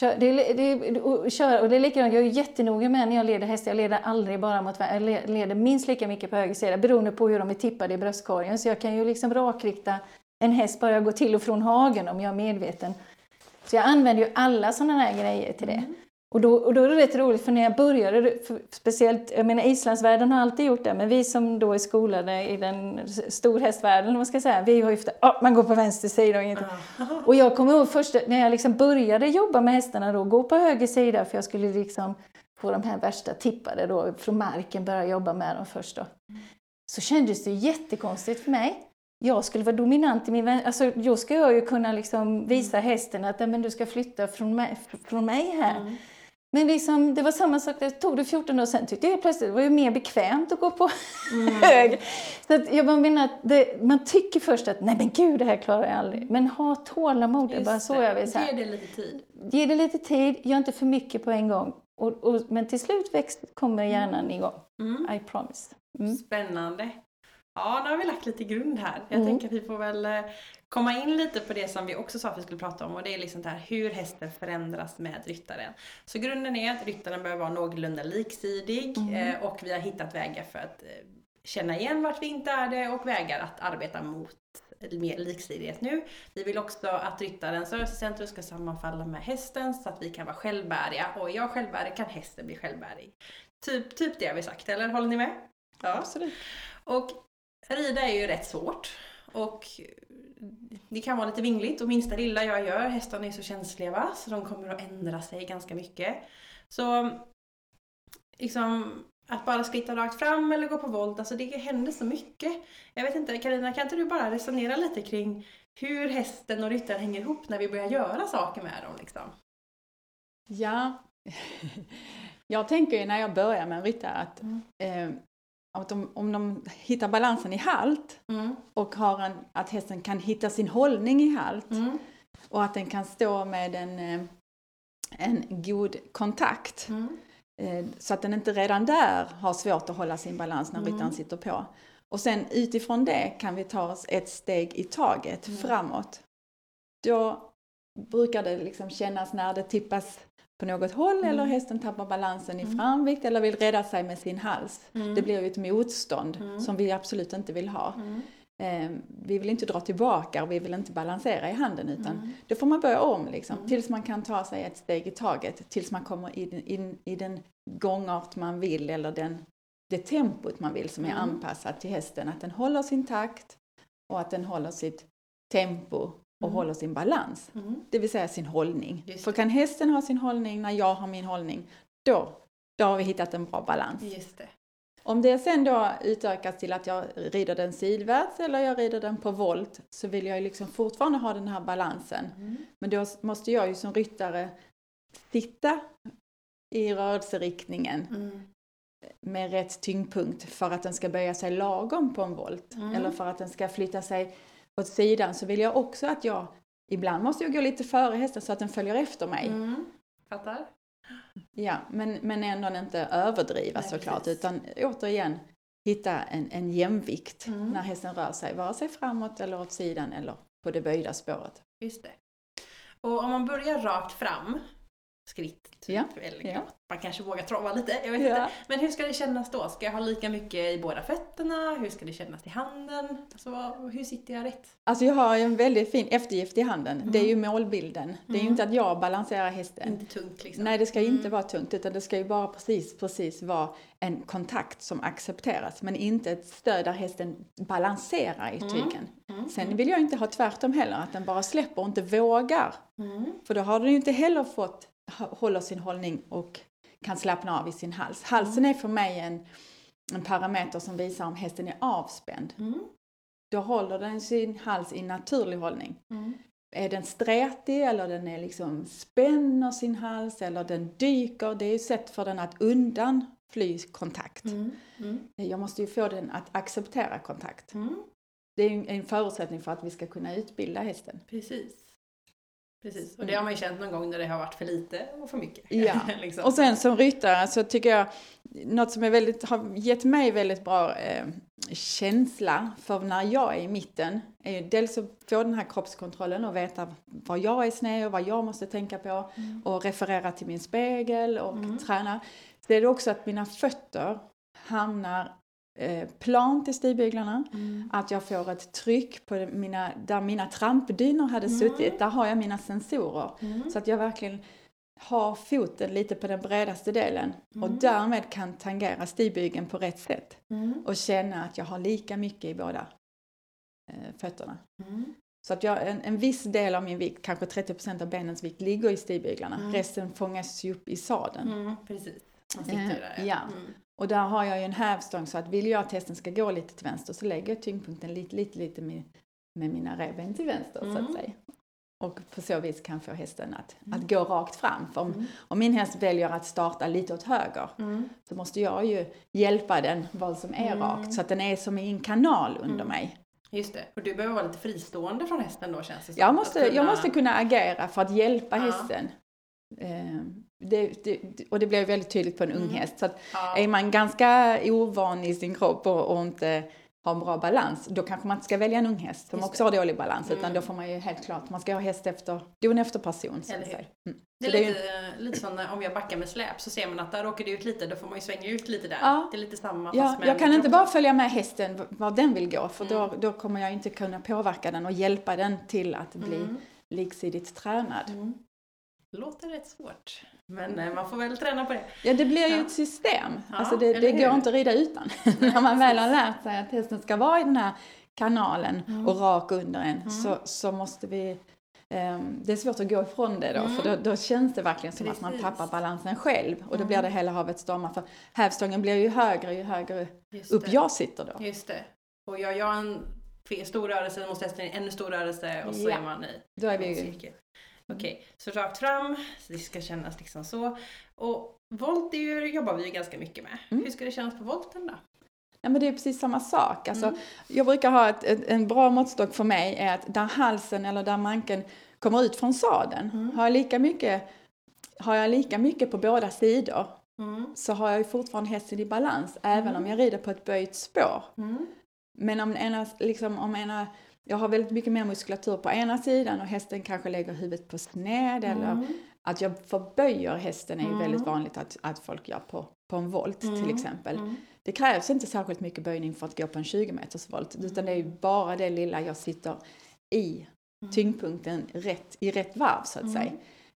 S2: Kör, det, det, och, kör, och det är likadant, jag är jättenoga med när jag leder hästar, jag leder aldrig bara mot jag leder minst lika mycket på höger sida beroende på hur de är tippade i bröstkorgen. Så jag kan ju liksom rakrikta en häst bara jag går till och från hagen om jag är medveten. Så jag använder ju alla sådana här grejer till det. Mm. Och då, och då är det rätt roligt för när jag började, speciellt, jag menar islandsvärlden har alltid gjort det, men vi som då är skolade i den storhästvärlden, vad ska jag säga, vi har ju ofta, oh, man går på vänster sida och inte. Och jag kommer ihåg först när jag liksom började jobba med hästarna då, gå på höger sida för jag skulle liksom få de här värsta tippade då från marken, börja jobba med dem först då. Så kändes det jättekonstigt för mig. Jag skulle vara dominant i min vän, alltså då ska jag ju kunna liksom visa hästen att men du ska flytta från mig, från mig här. Mm. Men liksom, det var samma sak, det tog det 14 år sen tyckte jag plötsligt det var ju mer bekvämt att gå på mm. hög. Så att jag bara menar att det, man tycker först att nej men gud det här klarar jag aldrig. Men ha tålamod, det är bara så jag vill säga.
S1: Ge det lite tid.
S2: Ge det lite tid, gör inte för mycket på en gång. Och, och, men till slut växt kommer hjärnan igång. Mm. I promise.
S1: Mm. Spännande. Ja, nu har vi lagt lite grund här. Jag mm. tänker att vi får väl eh, komma in lite på det som vi också sa att vi skulle prata om och det är liksom det här hur hästen förändras med ryttaren. Så grunden är att ryttaren behöver vara någorlunda liksidig mm. Eh, och vi har hittat vägar för att eh, känna igen vart vi inte är det och vägar att arbeta mot mer liksidighet nu. Vi vill också att ryttarens rörelsecentrum ska sammanfalla med hästen så att vi kan vara självbäriga och är jag självbärig kan hästen bli självbärig. Typ, typ det har vi sagt, eller håller ni med?
S3: Ja, absolut.
S1: Och rida är ju rätt svårt och det kan vara lite vingligt och minsta lilla jag gör, hästarna är så känsliga va? så de kommer att ändra sig ganska mycket. Så liksom att bara skritta rakt fram eller gå på volt, alltså det händer så mycket. Jag vet inte, Karina kan inte du bara resonera lite kring hur hästen och ryttaren hänger ihop när vi börjar göra saker med dem liksom?
S3: Ja, jag tänker ju när jag börjar med en ryttare att mm. eh, att de, om de hittar balansen i halt mm. och har en, att hästen kan hitta sin hållning i halt mm. och att den kan stå med en, eh, en god kontakt mm. Eh, så att den inte redan där har svårt att hålla sin balans när ryttaren mm. sitter på. Och sen utifrån det kan vi ta oss ett steg i taget mm. framåt. Då brukar det liksom kännas när det tippas på något håll mm. eller hästen tappar balansen i mm. framvikt eller vill rädda sig med sin hals. Mm. Det blir ju ett motstånd mm. som vi absolut inte vill ha. Eh, vi vill inte dra tillbaka och vi vill inte balansera i handen utan mm. då får man börja om liksom, tills man kan ta sig ett steg i taget, tills man kommer in, in i den gångart man vill eller den, det tempot man vill som är anpassat till hästen. Att den håller sin takt och att den håller sitt tempo och mm. håller sin balans. Mm. Det vill säga sin hållning. För kan hästen ha sin hållning när jag har min hållning, då, då har vi hittat en bra balans.
S1: Det.
S3: Om det sen då utökas till att jag rider den sidvärts eller jag rider den på volt så vill jag liksom fortfarande ha den här balansen. Mm. Men då måste jag ju som ryttare sitta i rörelseriktningen mm. med rätt tyngdpunkt för att den ska böja sig lagom på en volt. Mm. Eller för att den ska flytta sig åt sidan så vill jag också att jag, ibland måste jag gå lite före hästen så att den följer efter mig.
S1: Mm. Fattar.
S3: Ja, men, men ändå inte överdriva Nej, såklart precis. utan återigen hitta en, en jämvikt mm. när hästen rör sig, vare sig framåt eller åt sidan eller på det böjda spåret.
S1: Just det. Och om man börjar rakt fram skritt. Typ. Ja. Eller, ja. Man kanske vågar trava lite, jag vet ja. inte. Men hur ska det kännas då? Ska jag ha lika mycket i båda fötterna? Hur ska det kännas i handen? Alltså, hur sitter jag rätt?
S3: Alltså jag har en väldigt fin eftergift i handen. Mm. Det är ju målbilden. Mm. Det är ju mm. inte att jag balanserar hästen.
S1: Inte tungt liksom.
S3: Nej, det ska mm. inte vara tungt utan det ska ju bara precis, precis vara en kontakt som accepteras. Men inte ett stöd där hästen balanserar i mm. tygen. Mm. Sen vill jag inte ha tvärtom heller, att den bara släpper och inte vågar. För då har den ju inte heller fått håller sin hållning och kan slappna av i sin hals. Halsen mm. är för mig en, en parameter som visar om hästen är avspänd. Mm. Då håller den sin hals i naturlig hållning. Mm. Är den strätig eller den är liksom spänner sin hals eller den dyker, det är ju sätt för den att undan fly kontakt. Mm. Mm. Jag måste ju få den att acceptera kontakt. Mm. Det är en förutsättning för att vi ska kunna utbilda hästen.
S1: Precis. Precis, och det har man ju känt någon gång när det har varit för lite och för mycket.
S3: Ja, liksom. och sen som ryttare så tycker jag något som är väldigt, har gett mig väldigt bra eh, känsla för när jag är i mitten är ju dels att få den här kroppskontrollen och veta var jag är sned och vad jag måste tänka på mm. och referera till min spegel och mm. träna. Så är det också att mina fötter hamnar plan till stigbyglarna, mm. att jag får ett tryck på mina, där mina trampdynor hade mm. suttit, där har jag mina sensorer. Mm. Så att jag verkligen har foten lite på den bredaste delen och mm. därmed kan tangera stigbygeln på rätt sätt. Mm. Och känna att jag har lika mycket i båda eh, fötterna. Mm. Så att jag, en, en viss del av min vikt, kanske 30% av benens vikt, ligger i stigbyglarna. Resten fångas ju upp i sadeln.
S1: precis.
S3: Eh, ja. ja. Och där har jag ju en hävstång så att vill jag att hästen ska gå lite till vänster så lägger jag tyngdpunkten lite, lite, lite med, med mina revben till vänster mm. så att mm. säga. och på så vis kan få hästen att, att gå rakt fram. För om, om min häst väljer att starta lite åt höger så måste jag ju hjälpa den vad som är rakt så att den är som i en kanal under mig.
S1: Just det. Och du behöver vara lite fristående från hästen då känns det som.
S3: Jag måste,
S1: kunna-
S3: jag måste kunna agera för att hjälpa
S1: Ja.
S3: hästen. Eh, det, det, och det ju väldigt tydligt på en ung häst. Så att
S1: Ja.
S3: är man ganska ovan i sin kropp och, och inte har en bra balans, då kanske man inte ska välja en ung häst som
S1: Just
S3: också har dålig balans. Utan
S1: Mm.
S3: då får man ju helt klart, man ska ha häst efter, don efter person. Så att säga. Mm.
S1: Det är,
S3: det är
S1: lite, lite som om jag backar med släp så ser man att där åker det ut lite, då får man ju svänga ut lite där.
S3: Ja.
S1: Det är lite samma
S3: Ja,
S1: med
S3: jag kan inte bara följa med hästen var den vill gå för då,
S1: Mm.
S3: då kommer jag inte kunna påverka den och hjälpa den till att bli
S1: Mm.
S3: liksidigt tränad.
S1: Mm. Låter rätt svårt. Men eh, man får väl träna på det.
S3: Ja, det blir ju
S1: Ja.
S3: ett system.
S1: Ja,
S3: alltså det, det går inte att rida utan. När man väl har lärt sig att hästen ska vara i den här kanalen
S1: Mm.
S3: och rak under en så, så måste vi ehm, det är svårt att gå ifrån det då,
S1: Mm.
S3: för då, då känns det verkligen som att man
S1: Precis.
S3: tappar balansen själv och då
S1: Mm.
S3: blir det hela havet stormar. För hävstången blir ju högre ju högre
S1: Just
S3: upp
S1: det.
S3: jag sitter då.
S1: Just det. Och gör jag en stor rörelse, måste hästen i en ännu stor rörelse och så
S3: Ja.
S1: är man i
S3: Då är vi
S1: cirkel. Okej, så rakt fram, så det ska kännas liksom så. Och volt är ju, jobbar vi ju ganska mycket med.
S3: Mm.
S1: Hur ska det kännas på volten då?
S3: ja men det är precis samma sak. Alltså,
S1: Mm.
S3: Jag brukar ha ett, ett, en bra måttstock för mig är att där halsen eller där manken kommer ut från sadeln,
S1: Mm.
S3: har, jag lika mycket, har jag lika mycket på båda sidor
S1: Mm.
S3: så har jag ju fortfarande hästen i balans även
S1: Mm.
S3: om jag rider på ett böjt spår.
S1: Mm.
S3: Men om ena, liksom, om ena, jag har väldigt mycket mer muskulatur på ena sidan och hästen kanske lägger huvudet på sned eller
S1: Mm.
S3: att jag förböjer hästen är ju
S1: Mm.
S3: väldigt vanligt att, att folk gör på, på en volt till
S1: Mm.
S3: exempel.
S1: Mm.
S3: Det krävs inte särskilt mycket böjning för att gå på en 20 meters volt utan det är ju bara det lilla jag sitter i tyngdpunkten rätt, i rätt varv så att
S1: Mm.
S3: säga.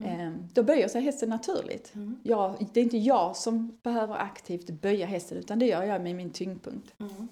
S3: Ehm, Då böjer sig hästen naturligt.
S1: Mm.
S3: Jag, det är inte jag som behöver aktivt böja hästen utan det gör jag med min tyngdpunkt.
S1: Mm.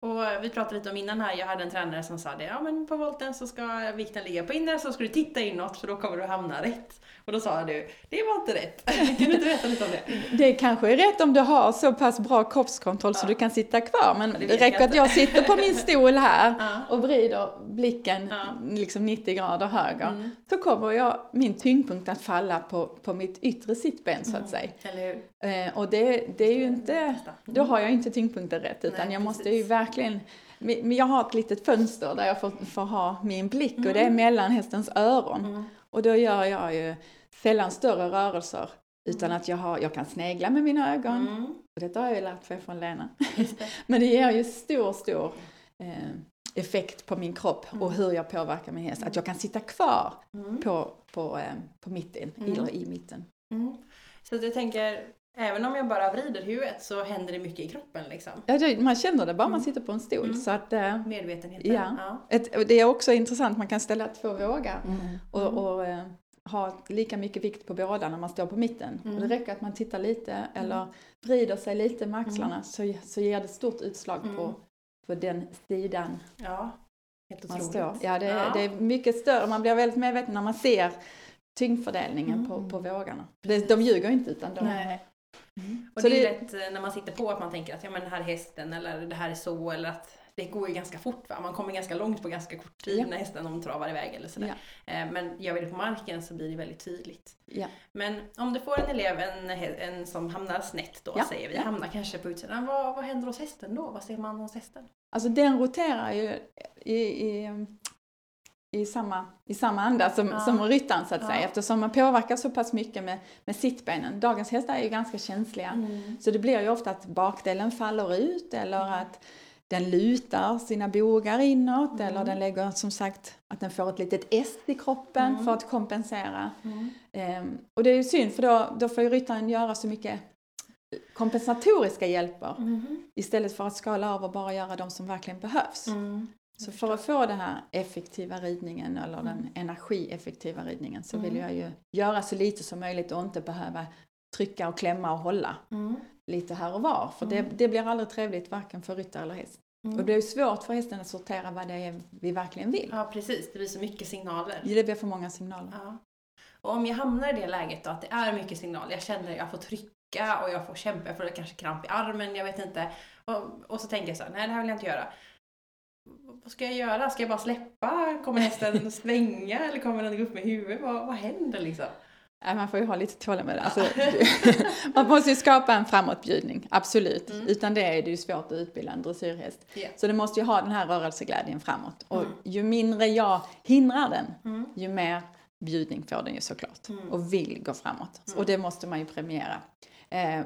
S1: Och vi pratade lite om innan här, jag hade en tränare som sa det, ja men på volten så ska vikten ligga på inre så ska du titta inåt för då kommer du hamna rätt. Och då sa du, det var inte rätt. kan du inte berätta lite om det?
S3: Det kanske är rätt om du har så pass bra kroppskontroll så
S1: Ja.
S3: du kan sitta kvar men
S1: det
S3: det, räcker
S1: jag
S3: att jag sitter på min stol här
S1: Ja.
S3: och vrider blicken liksom 90 grader höger
S1: Mm.
S3: så kommer jag, min tyngdpunkt att falla på, på mitt yttre sittben så att säga.
S1: Eller hur?
S3: Eh, och det, det är ju inte, då har jag inte tyngdpunkten rätt utan
S1: Nej,
S3: jag måste
S1: precis.
S3: ju verkligen men jag har ett litet fönster där jag får, får ha min blick och det är
S1: Mm.
S3: mellan hästens öron.
S1: Mm.
S3: Och då gör jag ju sällan större rörelser utan att jag, har, jag kan snegla med mina ögon.
S1: Mm.
S3: Och detta har jag ju lärt mig från Lena.
S1: Det.
S3: Men det ger ju stor, stor eh, effekt på min kropp och
S1: Mm.
S3: hur jag påverkar min häst. Att jag kan sitta kvar
S1: Mm.
S3: på, på, eh, på mitten,
S1: Mm.
S3: eller i mitten.
S1: Mm. Så att jag tänker, även om jag bara vrider huvudet så händer det mycket i kroppen liksom.
S3: Ja, det, man känner det bara man
S1: Mm.
S3: sitter på en stol.
S1: Mm.
S3: Så att, eh,
S1: Medvetenheten.
S3: Ja.
S1: ja.
S3: ett, och det är också intressant, man kan ställa två vågar och,
S1: Mm.
S3: och eh, ha lika mycket vikt på båda när man står på mitten.
S1: Mm.
S3: Och det räcker att man tittar lite eller vrider sig lite med axlarna så, så ger det stort utslag på,
S1: Mm.
S3: på den sidan
S1: ja. Helt
S3: man
S1: otroligt.
S3: står. Ja, det, är-
S1: Ja.
S3: det är mycket större. Man blir väldigt medveten när man ser tyngdfördelningen
S1: Mm.
S3: på, på vågarna. Det, de ljuger inte utan de...
S1: Nej.
S3: Mm.
S1: Och
S3: Så
S1: det är lätt eh, när man sitter på att man tänker att ja, men det här är hästen eller det här är så eller att det går ju ganska fort va? Man kommer ganska långt på ganska kort tid
S3: Ja.
S1: när hästen omtravar iväg eller sådär. Eh, Men gör vi det på marken så blir det väldigt tydligt.
S3: Ja.
S1: Men om du får en elev, en, en som hamnar snett då
S3: Ja,
S1: säger vi,
S3: ja.
S1: hamnar kanske på utsidan. Vad, vad händer hos hästen då? Vad ser man hos hästen?
S3: Alltså den roterar ju i, i, i, samma, i samma anda som,
S1: Ja.
S3: som ryttaren så att
S1: Ja.
S3: säga eftersom man påverkar så pass mycket med, med sittbenen. Dagens hästar är ju ganska känsliga. Så det blir ju ofta att bakdelen faller ut eller
S1: Mm.
S3: att den lutar sina bogar inåt
S1: Mm.
S3: eller den lägger som sagt att den får ett litet S i kroppen
S1: Mm.
S3: för att kompensera. Ehm, och det är ju synd för då, då får ju ryttaren göra så mycket kompensatoriska hjälper
S1: Mhm.
S3: istället för att skala av och bara göra de som verkligen behövs.
S1: Mm.
S3: Så för att få den här effektiva ridningen eller den energieffektiva ridningen så vill
S1: Mm.
S3: jag ju göra så lite som möjligt och inte behöva trycka och klämma och hålla
S1: Mm.
S3: Lite här och var. För
S1: Mm.
S3: det, det blir aldrig trevligt varken för ryttare eller häst.
S1: Mm.
S3: Och det är svårt för hästen att sortera vad det är vi verkligen vill.
S1: Ja precis, det blir så mycket signaler.
S3: Det blir för många signaler.
S1: Ja. Och om jag hamnar i det läget då, att det är mycket signaler, jag känner att jag får trycka och jag får kämpa, jag får kanske kramp i armen, jag vet inte. Och, och så tänker jag så här, nej det här vill jag inte göra. vad ska jag göra? Ska jag bara släppa? Kommer hästen svänga eller kommer den gå upp med huvudet? Vad, vad händer liksom?
S3: Ja, man får ju ha lite tålamod. Alltså, man måste ju skapa en framåtbjudning, absolut. Mm. Utan det är det ju svårt att utbilda en dressyrhäst. Yeah. Så det måste ju ha den här rörelseglädjen framåt. Och mm. ju mindre jag hindrar den, mm. ju mer bjudning får den ju såklart. Mm. Och vill gå framåt. Och det måste man ju premiera. Eh,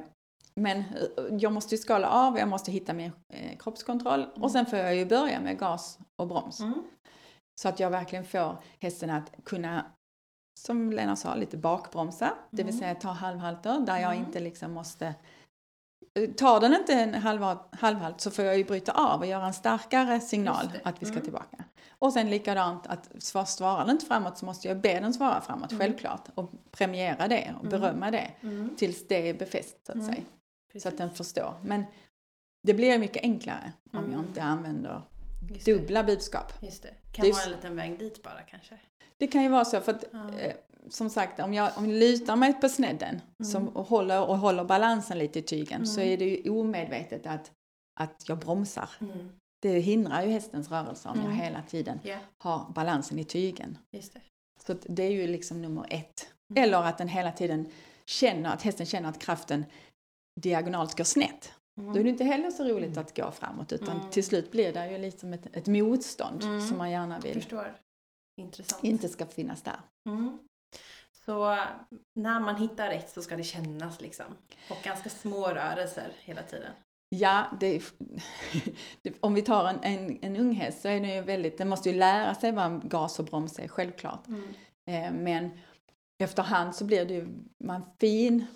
S3: men eh, jag måste ju skala av, jag måste hitta min eh, kroppskontroll och sen får jag ju börja med gas och broms. Mm. Så att jag verkligen får hästen att kunna som Lena sa, lite bakbromsa, mm. det vill mm. säga ta halvhalter där jag mm. inte liksom måste eh, Tar den inte en halvhalt så får jag ju bryta av och göra en starkare signal att vi ska mm. tillbaka. Och sen likadant att svarar den inte framåt så måste jag be den svara framåt, mm. självklart. Och premiera det och mm. berömma det tills det är befäst så att säga. Så att den förstår. Men det blir mycket enklare om jag inte använder dubbla budskap.
S1: Just det. Kan det vara en liten väg dit bara kanske?
S3: Det kan ju vara så för att ja. eh, som sagt om jag, om jag lutar mig på snedden mm. som, och, håller, och håller balansen lite i tygen mm. så är det ju omedvetet att, att jag bromsar. Mm. Det hindrar ju hästens rörelse om jag mm. hela tiden yeah. har balansen i tygen.
S1: Det.
S3: Så det är ju liksom nummer ett. Mm. Eller att den hela tiden känner, att hästen känner att kraften diagonalt går snett. Mm. Då är det inte heller så roligt att gå framåt utan till slut blir det ju liksom ett, ett motstånd som man gärna vill.
S1: Intressant.
S3: inte ska finnas där.
S1: Mm. Så när man hittar rätt så ska det kännas liksom. Och ganska små rörelser hela tiden.
S3: Ja, det, om vi tar en, en, en ung häst så är den ju väldigt, den måste ju lära sig vad gas och broms är, självklart. Mm. Eh, men efterhand så blir det ju man fin,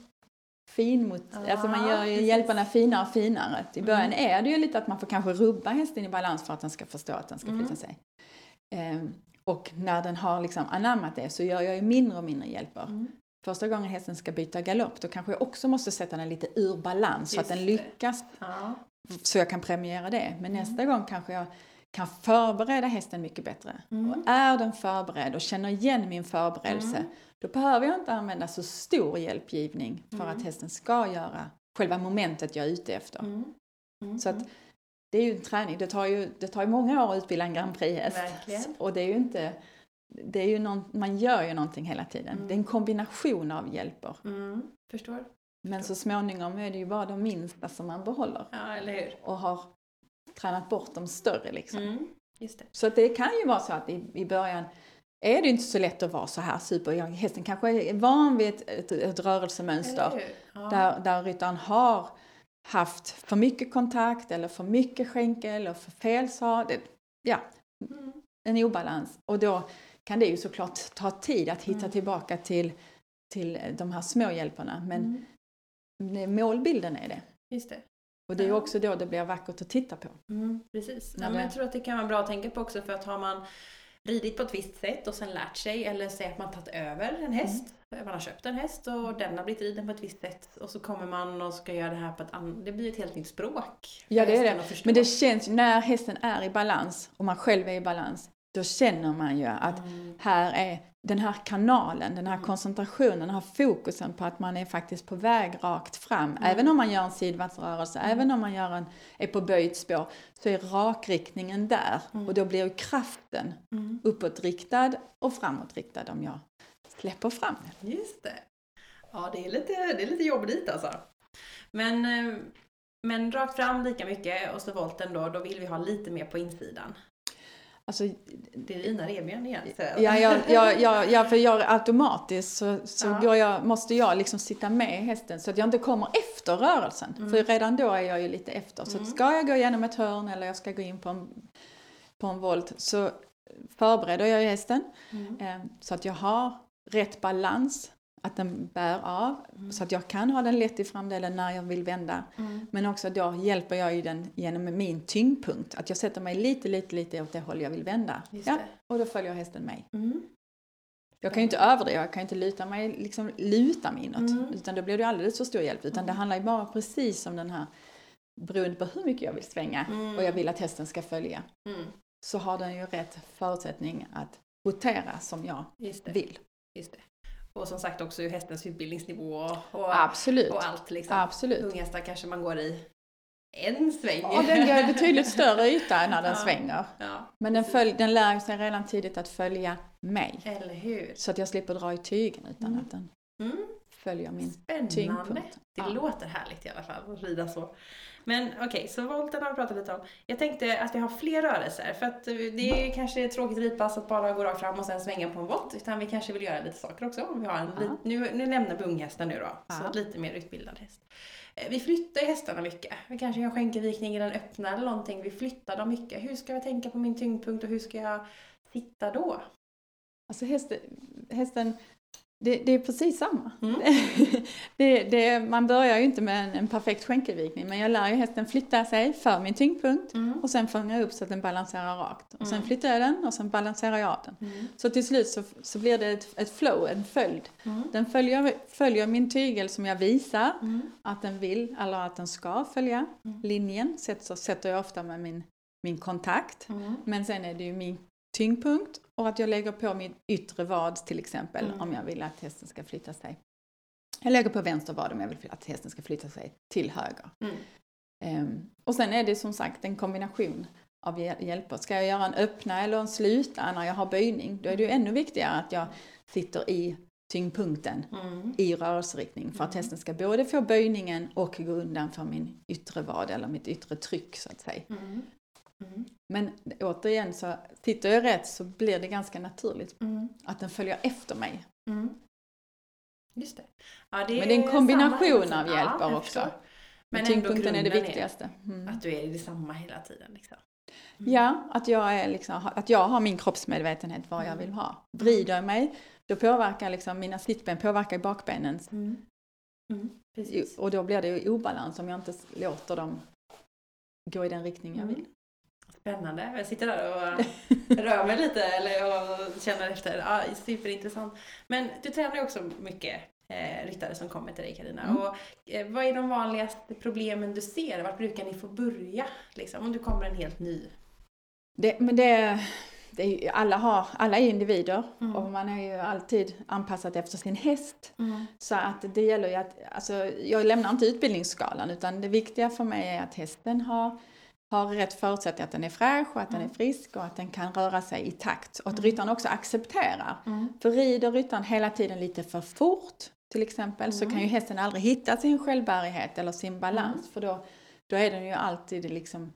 S3: fin mot, ah, alltså man gör ju hjälparna finare och finare. I början mm. är det ju lite att man får kanske rubba hästen i balans för att den ska förstå att den ska flytta mm. sig. Och när den har liksom anammat det så gör jag ju mindre och mindre hjälper. Mm. Första gången hästen ska byta galopp då kanske jag också måste sätta den lite ur balans Just så att den lyckas. Ja. Så jag kan premiera det. Men mm. nästa gång kanske jag kan förbereda hästen mycket bättre. Mm. Och är den förberedd och känner igen min förberedelse mm. då behöver jag inte använda så stor hjälpgivning för att mm. hästen ska göra själva momentet jag är ute efter. Mm. Så att det är ju en träning. Det tar ju, det tar ju många år att utbilda en Grand Prix-häst. Och det är ju inte... Det är ju någon, man gör ju någonting hela tiden. Mm. Det är en kombination av hjälper.
S1: Mm. Förstår.
S3: Men så småningom är det ju bara de minsta som man behåller.
S1: Ja, eller hur?
S3: Och har tränat bort de större liksom.
S1: Mm. Just det.
S3: Så det kan ju vara så att i, i början är det inte så lätt att vara så här super. Hästen kanske är van vid ett, ett, ett rörelsemönster ja. där, där ryttaren har haft för mycket kontakt eller för mycket skänkel eller för fel sa. Ja, mm. en obalans. Och då kan det ju såklart ta tid att hitta mm. tillbaka till, till de här små hjälperna. Men mm. målbilden är det.
S1: Just det.
S3: Och det är också då det blir vackert att titta på.
S1: Mm, precis. Ja, men jag tror att det kan vara bra att tänka på också för att har man ridit på ett visst sätt och sen lärt sig eller säg att man tagit över en häst. Mm. Man har köpt en häst och den har blivit riden på ett visst sätt och så kommer man och ska göra det här på ett annat... Det blir ett helt nytt språk.
S3: Ja det är det. Men det känns när hästen är i balans och man själv är i balans då känner man ju att mm. här är den här kanalen, den här mm. koncentrationen, den här fokusen på att man är faktiskt på väg rakt fram. Mm. Även om man gör en sidvattsrörelse, mm. även om man gör en, är på böjt spår, så är rakriktningen där. Mm. Och då blir ju kraften mm. uppåtriktad och framåtriktad om jag släpper fram.
S1: Just det. Ja, det är lite, det är lite jobb dit alltså. Men, eh, men rakt fram lika mycket och så volten då, då vill vi ha lite mer på insidan. Alltså, det är dina revben igen.
S3: Ja, ja, ja, ja, ja, för jag automatiskt så, så ja. går jag, måste jag liksom sitta med hästen så att jag inte kommer efter rörelsen. Mm. För redan då är jag ju lite efter. Så mm. ska jag gå igenom ett hörn eller jag ska gå in på en, på en volt så förbereder jag hästen mm. eh, så att jag har rätt balans att den bär av mm. så att jag kan ha den lätt i framdelen när jag vill vända. Mm. Men också då hjälper jag ju den genom min tyngdpunkt. Att jag sätter mig lite, lite, lite åt det håll jag vill vända. Ja, och då följer hästen mig. Mm. Jag kan ju inte överdriva, jag kan ju inte luta mig, liksom luta mig inåt. Mm. Utan då blir det alldeles för stor hjälp. Utan det mm. handlar ju bara precis om den här, beroende på hur mycket jag vill svänga och jag vill att hästen ska följa. Så har den ju rätt förutsättning att rotera som jag vill.
S1: Just det. Och som sagt också hästens utbildningsnivå och,
S3: Absolut.
S1: och allt. Liksom.
S3: Absolut.
S1: Unghästar kanske man går i en sväng.
S3: Ja, den gör betydligt större yta när den
S1: Ja.
S3: svänger.
S1: Ja,
S3: Men den, följ, den lär sig redan tidigt att följa mig.
S1: eller hur?
S3: Så att jag slipper dra i tygen utan
S1: Mm.
S3: att den
S1: Mm.
S3: följer min
S1: Spännande.
S3: tyngdpunkt.
S1: Det
S3: Ja.
S1: låter härligt i alla fall att rida så. Men okej, så volten har vi pratat lite om. Jag tänkte att vi har fler rörelser för att eh, det är kanske ett tråkigt ridpass att bara gå rakt fram och sen svänga på en volt utan vi kanske vill göra lite saker också. Vi har en lit, nu, nu lämnar vi unghästen nu då,
S3: Ja.
S1: så lite mer utbildad häst. Eh, Vi flyttar ju hästarna mycket. Vi kanske gör skänkelvikning i den öppna eller någonting. Vi flyttar dem mycket. Hur ska jag tänka på min tyngdpunkt och hur ska jag sitta då?
S3: Alltså hästen, hästen det, det är precis samma.
S1: Mm.
S3: det, det, man börjar ju inte med en, en perfekt skänkelvikning men jag lär ju hästen flytta sig för min tyngdpunkt
S1: Mm.
S3: och sen fånga upp så att den balanserar rakt. Och sen
S1: Mm.
S3: flyttar jag den och sen balanserar jag av den.
S1: Mm.
S3: Så till slut så, så blir det ett, ett flow, en följd.
S1: Mm.
S3: Den följer, följer min tygel som jag visar
S1: Mm.
S3: att den vill eller att den ska följa. Linjen sätter, sätter jag ofta med min, min kontakt. Men sen är det ju min tyngdpunkt och att jag lägger på min yttre vad till exempel
S1: Mm.
S3: om jag vill att hästen ska flytta sig. Jag lägger på vänster vad om jag vill att hästen ska flytta sig till höger.
S1: Mm.
S3: Ehm, och sen är det som sagt en kombination av hjäl- hjälper. Ska jag göra en öppna eller en sluta när jag har böjning, då är det ju ännu viktigare att jag sitter i tyngdpunkten
S1: Mm.
S3: i rörelseriktning för att
S1: Mm.
S3: hästen ska både få böjningen och gå undan för min yttre vad eller mitt yttre tryck så att säga.
S1: Mm. Mm.
S3: Men återigen så sitter jag rätt så blir det ganska naturligt
S1: Mm.
S3: att den följer efter mig.
S1: Mm. Just det. Ja,
S3: Men det är en kombination av hjälper
S1: jag
S3: också. Men tyngdpunkten är det viktigaste. Mm.
S1: Att du är i detsamma hela tiden. Liksom. Mm.
S3: Ja, att jag, är liksom, att jag har min kroppsmedvetenhet vad jag vill ha. Vrider jag mig, då påverkar liksom mina sittben påverkar bakbenen.
S1: Mm.
S3: Och då blir det obalans om jag inte låter dem gå i den riktning jag vill.
S1: Spännande. Jag sitter där och rör mig lite eller och känner efter. Ja, superintressant. Men du tränar ju också mycket eh, ryttare som kommer till dig Karina.
S3: Mm.
S1: Och, eh, vad är de vanligaste problemen du ser? Vart brukar ni få börja? Liksom, om du kommer en helt ny.
S3: Det, men det, det är alla, har, alla är individer
S1: Mm.
S3: och man är ju alltid anpassad efter sin häst.
S1: Mm.
S3: Så att det gäller ju att, alltså, jag lämnar inte utbildningsskalan utan det viktiga för mig är att hästen har, har rätt förutsättningar, att den är fräsch och att den är
S1: Mm.
S3: frisk och att den kan röra sig i takt. Och att
S1: Mm.
S3: ryttaren också accepterar.
S1: Mm.
S3: För rider ryttaren hela tiden lite för fort till exempel så
S1: Mm.
S3: kan ju hästen aldrig hitta sin självbärighet eller sin balans
S1: Mm.
S3: för då, då är den ju alltid liksom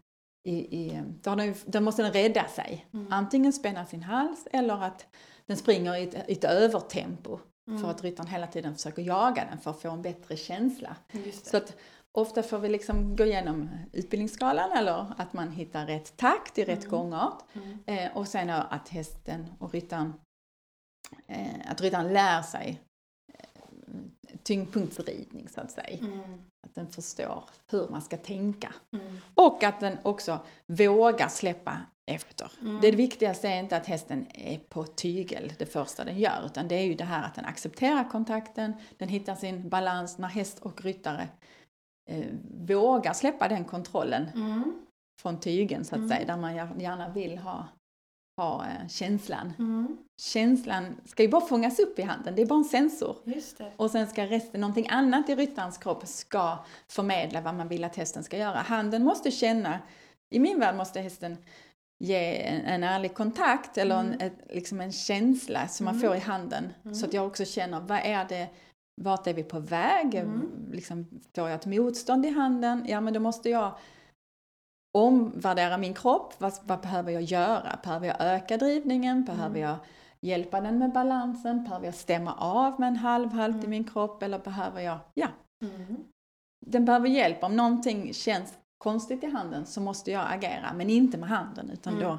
S3: i, i, då, den, då måste den rädda sig.
S1: Mm.
S3: Antingen spänna sin hals eller att den springer i ett, i ett övertempo
S1: Mm.
S3: för att ryttaren hela tiden försöker jaga den för att få en bättre känsla. Så att ofta får vi liksom gå igenom utbildningsskalan eller att man hittar rätt takt i rätt
S1: Mm.
S3: gångart.
S1: Mm.
S3: Eh, och sen att hästen och ryttaren, eh, att ryttaren lär sig eh, tyngdpunktsridning så att säga.
S1: Mm.
S3: Att den förstår hur man ska tänka.
S1: Mm.
S3: Och att den också vågar släppa efter.
S1: Mm.
S3: Det viktigaste är inte att hästen är på tygel det första den gör, utan det är ju det här att den accepterar kontakten, den hittar sin balans när häst och ryttare eh, vågar släppa den kontrollen
S1: Mm.
S3: från tygen så att
S1: Mm.
S3: säga, där man gär- gärna vill ha, ha eh, känslan.
S1: Mm.
S3: Känslan ska ju bara fångas upp i handen, det är bara en sensor. Och sen ska resten, någonting annat i ryttarens kropp ska förmedla vad man vill att hästen ska göra. Handen måste känna, i min värld måste hästen ge en, en ärlig kontakt eller en,
S1: Mm.
S3: ett, liksom en känsla som man
S1: Mm.
S3: får i handen.
S1: Mm.
S3: Så att jag också känner, vad är det, vart är vi på väg?
S1: Mm.
S3: Liksom, får jag ett motstånd i handen? Ja men då måste jag omvärdera min kropp. Vad, vad behöver jag göra? Behöver jag öka drivningen? Behöver
S1: Mm.
S3: jag hjälpa den med balansen? Behöver jag stämma av med en halv halt i
S1: Mm.
S3: min kropp? Eller behöver jag, ja,
S1: Mm.
S3: den behöver hjälp. Om någonting känns konstigt i handen så måste jag agera, men inte med handen utan
S1: Mm.
S3: då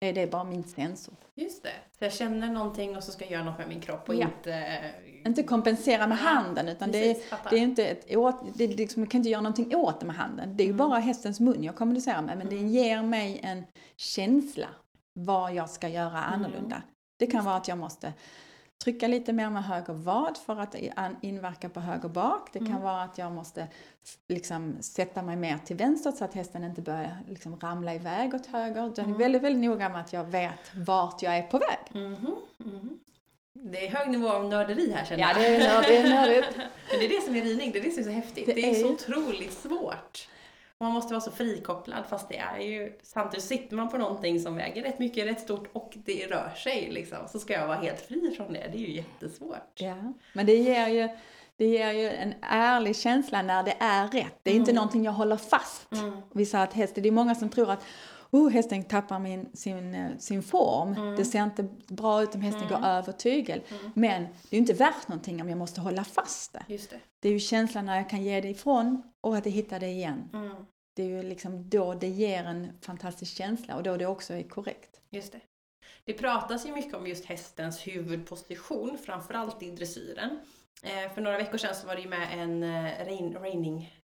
S3: är det bara min sensor.
S1: Just det. Så jag känner någonting och så ska jag göra något med min kropp och
S3: Ja.
S1: inte...
S3: Inte kompensera med handen utan det är,
S1: Precis,
S3: det är inte ett åt, det är liksom, jag kan inte göra någonting åt det med handen. Det är ju
S1: Mm.
S3: bara hästens mun jag kommunicerar med men det
S1: Mm.
S3: ger mig en känsla vad jag ska göra
S1: Mm.
S3: annorlunda. Det kan vara att jag måste trycka lite mer med höger vad för att inverka på höger bak. Det kan
S1: Mm.
S3: vara att jag måste liksom sätta mig mer till vänster så att hästen inte börjar liksom ramla iväg åt höger. Jag är
S1: Mm.
S3: väldigt, väldigt noga med att jag vet vart jag är på väg.
S1: Mhm. Det är hög nivå av nörderi här känner
S3: Ja,
S1: jag.
S3: det är nördigt, det är nördigt.
S1: Men det är det som är ridning, det är det som är så häftigt.
S3: Det
S1: Det, är
S3: är
S1: så otroligt svårt man måste vara så frikopplad fast det är ju, samtidigt sitter man på någonting som väger rätt mycket, rätt stort och det rör sig liksom. Så ska jag vara helt fri från det, det är ju jättesvårt.
S3: Ja, men det ger ju, det ger ju en ärlig känsla när det är rätt. Det är inte
S1: Mm.
S3: någonting jag håller fast.
S1: Mm.
S3: Vi sa att hästen, det är många som tror att oh, hästen tappar min, sin, eh, sin form.
S1: Mm.
S3: Det ser inte bra ut om hästen
S1: Mm.
S3: går över tygel.
S1: Mm.
S3: Men det är ju inte värt någonting om jag måste hålla fast det.
S1: Just det.
S3: Det är ju känslan när jag kan ge det ifrån och att jag hittar det igen.
S1: Mm.
S3: Det är ju liksom då det ger en fantastisk känsla och då det också är korrekt.
S1: Just det. Det pratas ju mycket om just hästens huvudposition, framförallt i dressyren. Eh, för några veckor sedan så var det ju med en eh,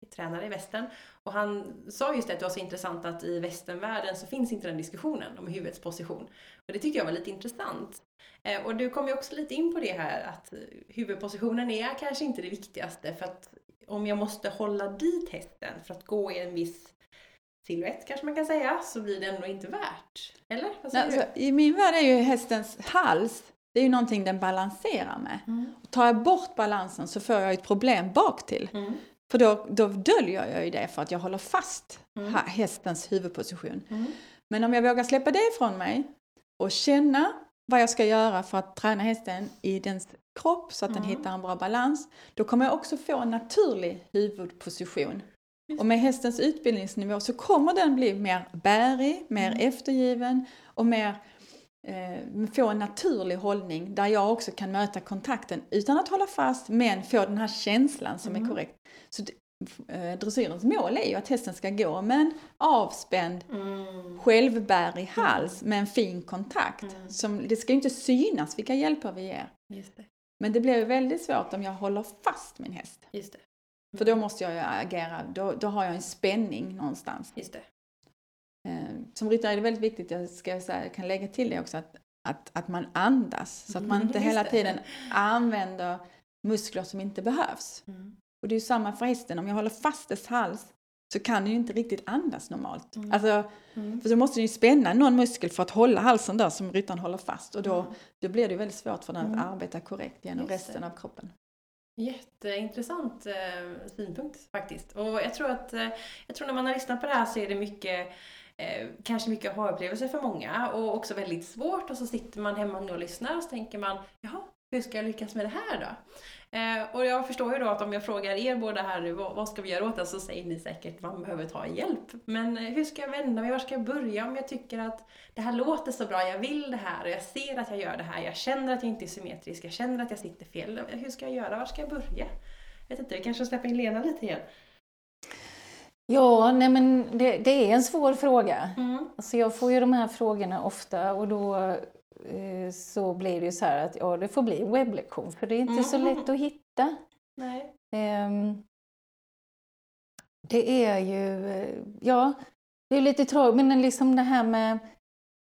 S1: reining-tränare i västern och han sa just det att det var så intressant att i västernvärlden så finns inte den diskussionen om huvudets position. Och det tyckte jag var lite intressant. Eh, och du kom ju också lite in på det här att huvudpositionen är kanske inte det viktigaste för att om jag måste hålla dit hästen för att gå i en viss silhuett kanske man kan säga, så blir det ändå inte värt. Eller? Vad
S3: Alltså, I min värld är ju hästens hals, det är ju någonting den balanserar med.
S1: Mm.
S3: Tar jag bort balansen så får jag ett problem bak till.
S1: Mm.
S3: För då, då döljer jag ju det för att jag håller fast
S1: Mm.
S3: hästens huvudposition.
S1: Mm.
S3: Men om jag vågar släppa det ifrån mig och känna vad jag ska göra för att träna hästen i dens kropp så att den
S1: Mm.
S3: hittar en bra balans, då kommer jag också få en naturlig huvudposition. Och med hästens utbildningsnivå så kommer den bli mer bärig, mer
S1: Mm.
S3: eftergiven och mer få en naturlig hållning där jag också kan möta kontakten utan att hålla fast men få den här känslan som
S1: Mm.
S3: är korrekt. Så eh, dressyrens mål är ju att hästen ska gå med en avspänd
S1: Mm.
S3: självbärig hals med en fin kontakt.
S1: Mm.
S3: Som, det ska ju inte synas vilka hjälper vi ger.
S1: Det.
S3: Men det blir ju väldigt svårt om jag håller fast min häst. För då måste jag ju agera, då, då har jag en spänning någonstans.
S1: Just det.
S3: Eh, Som ryttare är det väldigt viktigt, jag ska säga, jag kan lägga till det också, att, att, att man andas. Så att man inte
S1: Mm,
S3: hela
S1: just det.
S3: tiden använder muskler som inte behövs.
S1: Mm.
S3: Och det är ju samma för hästen, om jag håller fast dess hals så kan den ju inte riktigt andas normalt.
S1: Mm.
S3: Alltså,
S1: Mm.
S3: för då måste den ju spänna någon muskel för att hålla halsen där som ryttaren håller fast och då,
S1: Mm.
S3: då blir det ju väldigt svårt för den
S1: Mm.
S3: att arbeta korrekt genom
S1: Just
S3: resten
S1: det.
S3: av kroppen.
S1: Jätteintressant eh, synpunkt faktiskt. Och jag tror att eh, jag tror när man har lyssnat på det här så är det mycket eh, kanske mycket aha-upplevelser för många och också väldigt svårt och så sitter man hemma nu och lyssnar och så tänker man jaha, hur ska jag lyckas med det här då? Eh, och jag förstår ju då att om jag frågar er båda här nu, vad, vad ska vi göra åt det? Så säger ni säkert man behöver ta hjälp. Men eh, hur ska jag vända mig? Var ska jag börja om jag tycker att det här låter så bra, jag vill det här och jag ser att jag gör det här, jag känner att jag inte är symmetrisk, jag känner att jag sitter fel. Hur ska jag göra? Var ska jag börja? Jag vet inte, vi kanske släpper in Lena lite igen.
S2: Ja, nej men det, det är en svår fråga.
S1: Mm.
S2: Alltså jag får ju de här frågorna ofta och då eh, så blir det ju så här att ja, det får bli en webblektion för det är inte så
S1: Mm.
S2: lätt att hitta.
S1: Nej.
S2: Ehm, det är ju, ja, det är lite tråkigt, men liksom det här med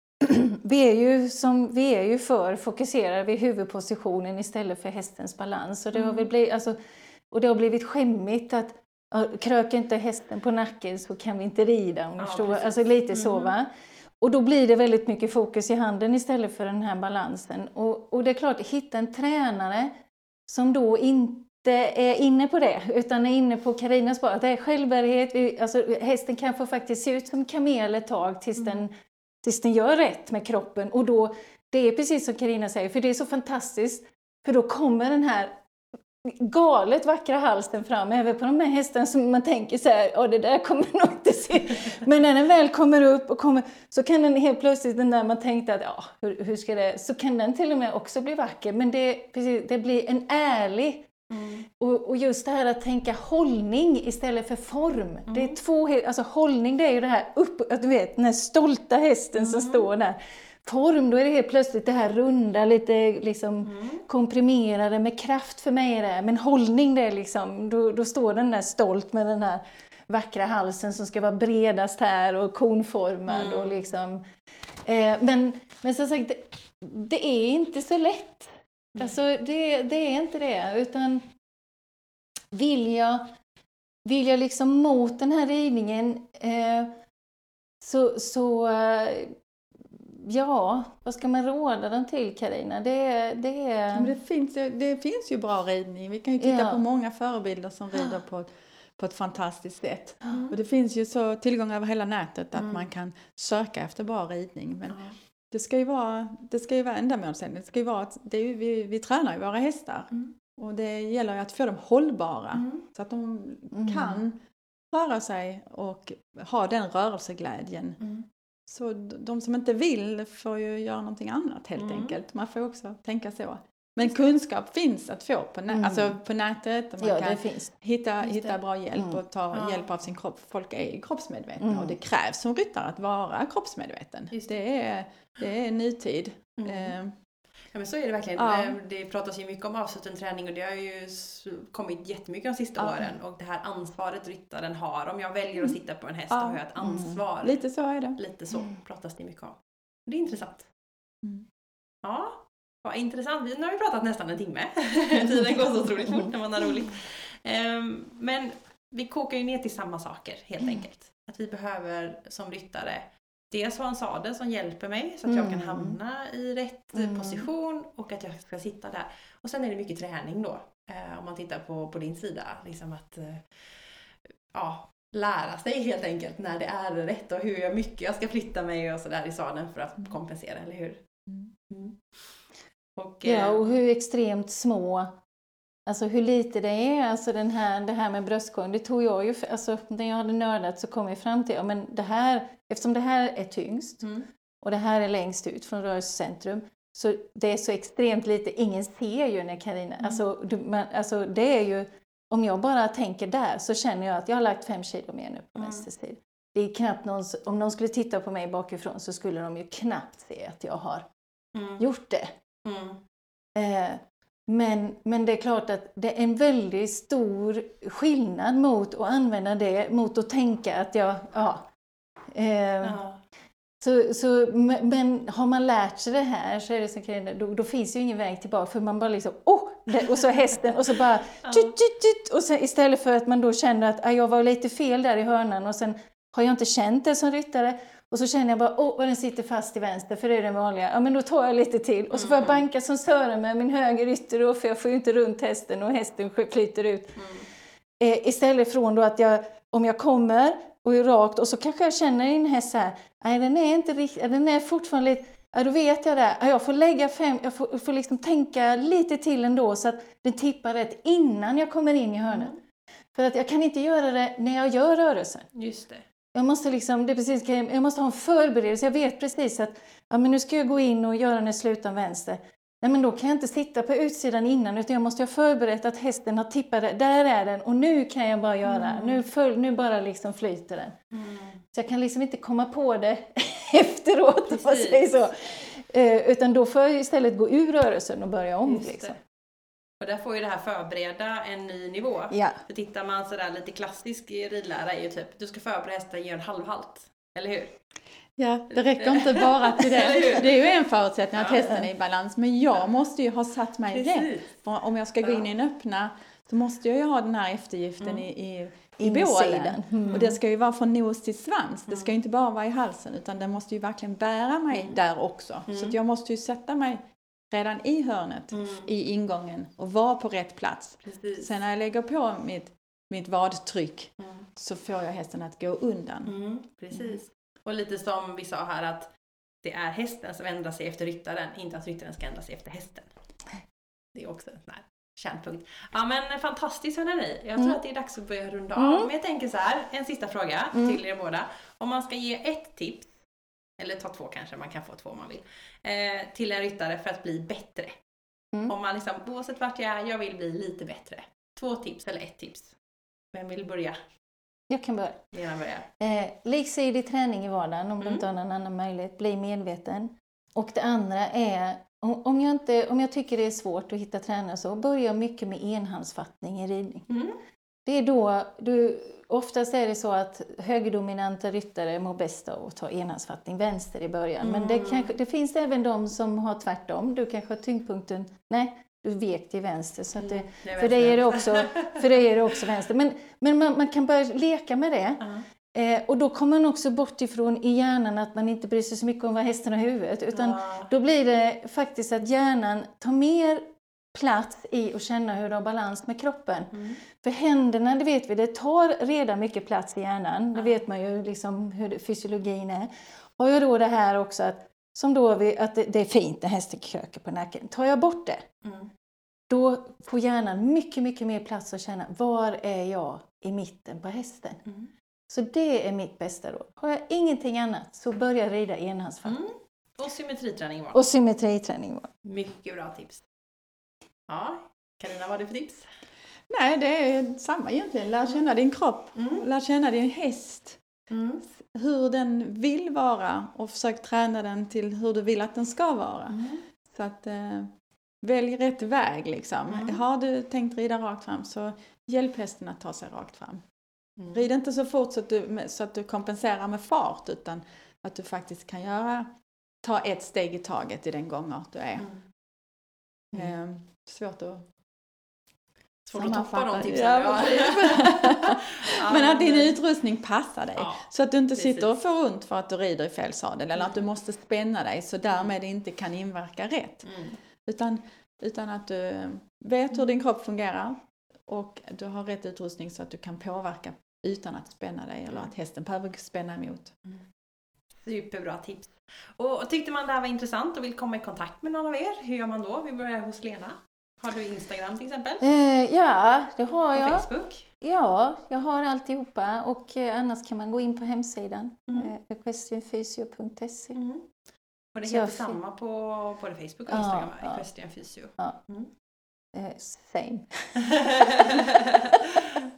S2: vi är, ju som, vi är ju för fokuserade vid huvudpositionen istället för hästens balans. Och det har,
S1: Mm.
S2: väl blivit, alltså, och det har blivit skämmigt att ja, kröker inte hästen på nacken så kan vi inte rida. Om
S1: Ja.
S2: Alltså lite så
S1: Mm.
S2: va. Och då blir det väldigt mycket fokus i handen istället för den här balansen. Och, och det är klart, hitta en tränare som då inte är inne på det, utan är inne på Karinas spår. Att det är självbärighet, alltså, hästen kan få faktiskt se ut som kamel ett tag tills,
S1: Mm.
S2: den, tills den gör rätt med kroppen. Och då, det är precis som Karina säger, för det är så fantastiskt, för då kommer den här galet vackra halsen fram, även på de här hästarna som man tänker så här, ja det där kommer nog inte se. Men när den väl kommer upp och kommer, så kan den helt plötsligt, den där man tänkte att, ja hur, hur ska det, så kan den till och med också bli vacker. Men det, precis, det blir en ärlig
S1: Mm.
S2: och, och just det här att tänka hållning istället för form. Det är
S1: Mm.
S2: två, alltså hållning det är ju det här upp, att du vet den här stolta hästen som
S1: Mm.
S2: står där. Form, då är det helt plötsligt det här runda, lite liksom
S1: Mm.
S2: komprimerade med kraft för mig är det. Men hållning det är liksom, då, då står den där stolt med den här vackra halsen som ska vara bredast här och konformad
S1: Mm.
S2: och liksom. Eh, men, men som sagt, det, det är inte så lätt. Alltså det, det är inte det, utan vill jag, vill jag liksom mot den här ridningen eh, så, så eh, ja, vad ska man råda den till Karina? Det, det
S3: Ja, det, finns det finns ju bra ridning. Vi kan ju titta
S2: Ja.
S3: på många förebilder som rider på, på ett fantastiskt sätt.
S2: Mm.
S3: Och det finns ju så tillgång över hela nätet att
S1: Mm.
S3: man kan söka efter bra ridning. Men det ska ju vara, det ska ju vara ändamålsenligt. Det ska ju vara att det ju, vi, vi tränar ju våra hästar.
S1: Mm.
S3: Och det gäller ju att få dem hållbara.
S1: Mm.
S3: Så att de
S2: Mm.
S3: kan röra sig och ha den rörelseglädjen. Så de som inte vill får ju göra någonting annat helt
S1: Mm.
S3: enkelt. Man får också tänka så. Men kunskap finns att få på, nä-
S2: Mm.
S3: alltså på nätet. Man
S2: Ja,
S3: kan
S2: det
S3: hitta, hitta
S1: det.
S3: bra hjälp
S2: Mm.
S3: och ta
S1: Ja.
S3: hjälp av sin kropp. Folk är kroppsmedvetna
S2: Mm.
S3: och det krävs som ryttare att vara kroppsmedveten.
S1: Just
S3: Det är, det är nutid. Eh,
S1: Ja men så är det verkligen.
S3: Ja.
S1: Det pratas ju mycket om avsluten träning och det har ju kommit jättemycket de sista
S3: Ja.
S1: åren. Och det här ansvaret ryttaren har. Om jag väljer att sitta på en häst
S3: Ja.
S1: då har jag ett
S2: Mm.
S1: ansvar.
S3: lite så är det.
S1: Lite så
S2: Mm.
S1: pratas det mycket om. Det är intressant.
S3: Mm.
S1: Ja, vad intressant. Nu har vi pratat nästan en timme. Tiden går så otroligt fort när man har roligt. Ehm, Men vi kokar ju ner till samma saker helt
S2: Mm.
S1: enkelt. Att vi behöver som ryttare dels ha en sadel som hjälper mig så att jag kan
S2: Mm.
S1: hamna i rätt
S2: Mm.
S1: position och att jag ska sitta där. Och sen är det mycket träning då. eh, Om man tittar på, på din sida. Liksom att eh, ja, lära sig helt enkelt när det är rätt och hur jag mycket jag ska flytta mig och sådär i sadeln för att kompensera, eller hur?
S3: Mm.
S1: Mm. Och,
S2: Ja,
S1: eh,
S2: och hur extremt små, alltså hur lite det är, alltså den här, det här med bröstkorgen, det tog jag ju, alltså när jag hade nördat så kom jag fram till, ja men det här, eftersom det här är tyngst
S1: mm.
S2: och det här är längst ut från rörelsecentrum, så det är så extremt lite, ingen ser ju när Carina,
S1: Mm.
S2: alltså, du, man, alltså det är ju, om jag bara tänker där så känner jag att jag har lagt fem kilo mer nu på
S1: Mm.
S2: vänster sida. Det är knappt någon, om någon skulle titta på mig bakifrån så skulle de ju knappt se att jag har
S1: Mm.
S2: gjort det.
S1: Mm.
S2: Eh, men, men det är klart att det är en väldigt stor skillnad mot att använda det, mot att tänka att jag, ja. Eh, så, så, men- har man lärt sig det här så är det så då, då finns ju ingen väg tillbaka för man bara liksom, åh! det, och så hästen och så bara, tjut, tjut, tjut, och sen, istället för att man då känner att ah, jag var lite fel där i hörnan och sen har jag inte känt det som ryttare och så känner jag bara, åh, vad den sitter fast i vänster, för det är den vanliga. Ja, men då tar jag lite till. Och så får jag
S1: Mm.
S2: banka som Sören med min höger ytter då, för jag får ju inte runt hästen och hästen flyter ut.
S1: Mm.
S2: Eh, istället från då att jag, om jag kommer och är rakt och så kanske jag känner en häst så här, nej den är inte riktigt, den är fortfarande lite, ja då vet jag det. Ja, jag får lägga fem, jag får, får liksom tänka lite till ändå så att den tippar rätt innan jag kommer in i hörnet. För att jag kan inte göra det när jag gör rörelsen.
S1: Just det.
S2: Jag måste, liksom, det är precis, jag måste ha en förberedelse. Jag vet precis att ja, men nu ska jag gå in och göra den slutan vänster. Nej, men då kan jag inte sitta på utsidan innan utan jag måste ha förberett att hästen har tippat. Där är den och nu kan jag bara göra.
S1: Mm.
S2: Nu, följ, nu bara liksom flyter den.
S1: Mm.
S2: Så jag kan liksom inte komma på det efteråt om man säger så. Eh, utan då får jag istället gå ur rörelsen och börja om. Liksom.
S1: Och där får ju det här förbereda en ny nivå.
S2: Ja.
S1: För tittar man sådär lite klassisk ridlära är ju typ, du ska förbereda hästen ge en halvhalt. Eller hur?
S3: Ja, det räcker inte bara till det. Det är ju en förutsättning att hästen är i balans. Men jag måste ju ha satt mig rätt. För om jag ska gå in i en öppna så måste jag ju ha den här eftergiften
S1: Mm.
S3: i, i, i bålen.
S2: Mm.
S3: Och det ska ju vara från nos till svans. Det ska
S1: Mm.
S3: ju inte bara vara i halsen utan den måste ju verkligen bära mig
S1: Mm.
S3: där också.
S1: Mm.
S3: Så att jag måste ju sätta mig redan i hörnet,
S1: Mm.
S3: i ingången och vara på rätt plats.
S1: Precis.
S3: Sen när jag lägger på mitt, mitt vadtryck
S1: Mm.
S3: så får jag hästen att gå undan.
S1: Mm, precis. Och lite som vi sa här att det är hästen som ändrar sig efter ryttaren, inte att ryttaren ska ändra sig efter hästen. Det är också en sån här kärnpunkt. Ja men fantastiskt hörni. Jag tror
S2: Mm.
S1: att det är dags att börja runda av.
S2: Mm.
S1: Men jag tänker så här, en sista fråga
S2: Mm.
S1: till er båda. Om man ska ge ett tips, eller ta två kanske, man kan få två om man vill, eh, till en ryttare för att bli bättre.
S2: Mm.
S1: Om man liksom, oavsett vart jag är, jag vill bli lite bättre. Två tips eller ett tips. Vem vill börja?
S2: Jag kan börja.
S1: Lena börjar.
S2: Eh, liksidig träning i vardagen om du
S1: Mm.
S2: inte har någon annan möjlighet. Bli medveten. Och det andra är, om om jag, inte, om jag tycker det är svårt att hitta tränare så, börja mycket med enhandsfattning i ridning.
S1: Mm.
S2: Det är då, du, oftast är det så att högerdominanta ryttare mår bäst av att ta enhandsfattning vänster i början. Men det,
S1: Mm.
S2: kanske, det finns även de som har tvärtom. Du kanske har tyngdpunkten, nej, du vek till vänster. Så det,
S1: Mm, det är
S2: för dig är det också, för dig är det också vänster. Men, men man, man kan börja leka med det.
S1: Ja.
S2: Eh, och då kommer man också bort ifrån i hjärnan att man inte bryr sig så mycket om vad hästen har i huvudet. Utan då blir det faktiskt att hjärnan tar mer plats i att känna hur du har balans med kroppen.
S1: Mm.
S2: För händerna, det vet vi, det tar redan mycket plats i hjärnan. Det vet man ju liksom hur fysiologin är. Har jag då det här också att, som då vi, att det, det är fint när hästen kröker på nacken. Tar jag bort det,
S1: Mm.
S2: då får hjärnan mycket, mycket mer plats att känna var är jag i mitten på hästen.
S1: Mm.
S2: Så det är mitt bästa råd. Har jag ingenting annat så börja rida enhandsfart.
S1: Mm. Och symmetriträning var.
S2: Och symmetriträning. var.
S1: Mycket bra tips. Ja, Carina, vad har du för tips?
S3: Nej, det är samma egentligen. Lär känna din kropp.
S1: Mm.
S3: Lär känna din häst.
S1: Mm.
S3: Hur den vill vara och försök träna den till hur du vill att den ska vara.
S1: Mm.
S3: Så att eh, välj rätt väg liksom.
S1: Mm.
S3: Har du tänkt rida rakt fram så hjälp hästen att ta sig rakt fram.
S1: Mm.
S3: Rid inte så fort så att, du, så att du kompenserar med fart utan att du faktiskt kan göra, ta ett steg i taget i den gångart du är.
S1: Mm.
S3: Eh, svårt att
S1: Svårt att toppa de tipsen.
S3: Ja. Men att din utrustning passar dig.
S1: Ja,
S3: Så att du inte
S1: precis.
S3: sitter och får ont för att du rider i fel sadel eller att du
S1: Mm.
S3: måste spänna dig så därmed inte kan inverka rätt.
S1: Mm.
S3: Utan, utan att du vet hur din kropp fungerar och du har rätt utrustning så att du kan påverka utan att spänna dig eller att hästen behöver spänna emot.
S1: Superbra tips. Och tyckte man det här var intressant och vill komma i kontakt med någon av er, hur gör man då? Vi börjar hos Lena. Har du Instagram till exempel?
S2: Eh, ja, det har
S1: Och
S2: jag.
S1: Facebook?
S2: Ja, jag har alltihopa och eh, annars kan man gå in på hemsidan
S1: Mm.
S2: eh, equestrianfysio.se.
S1: Mm. Och det heter samma på både Facebook och
S2: Ja,
S1: Instagram,
S2: ja.
S1: Equestrian Physio.
S2: Eh, same.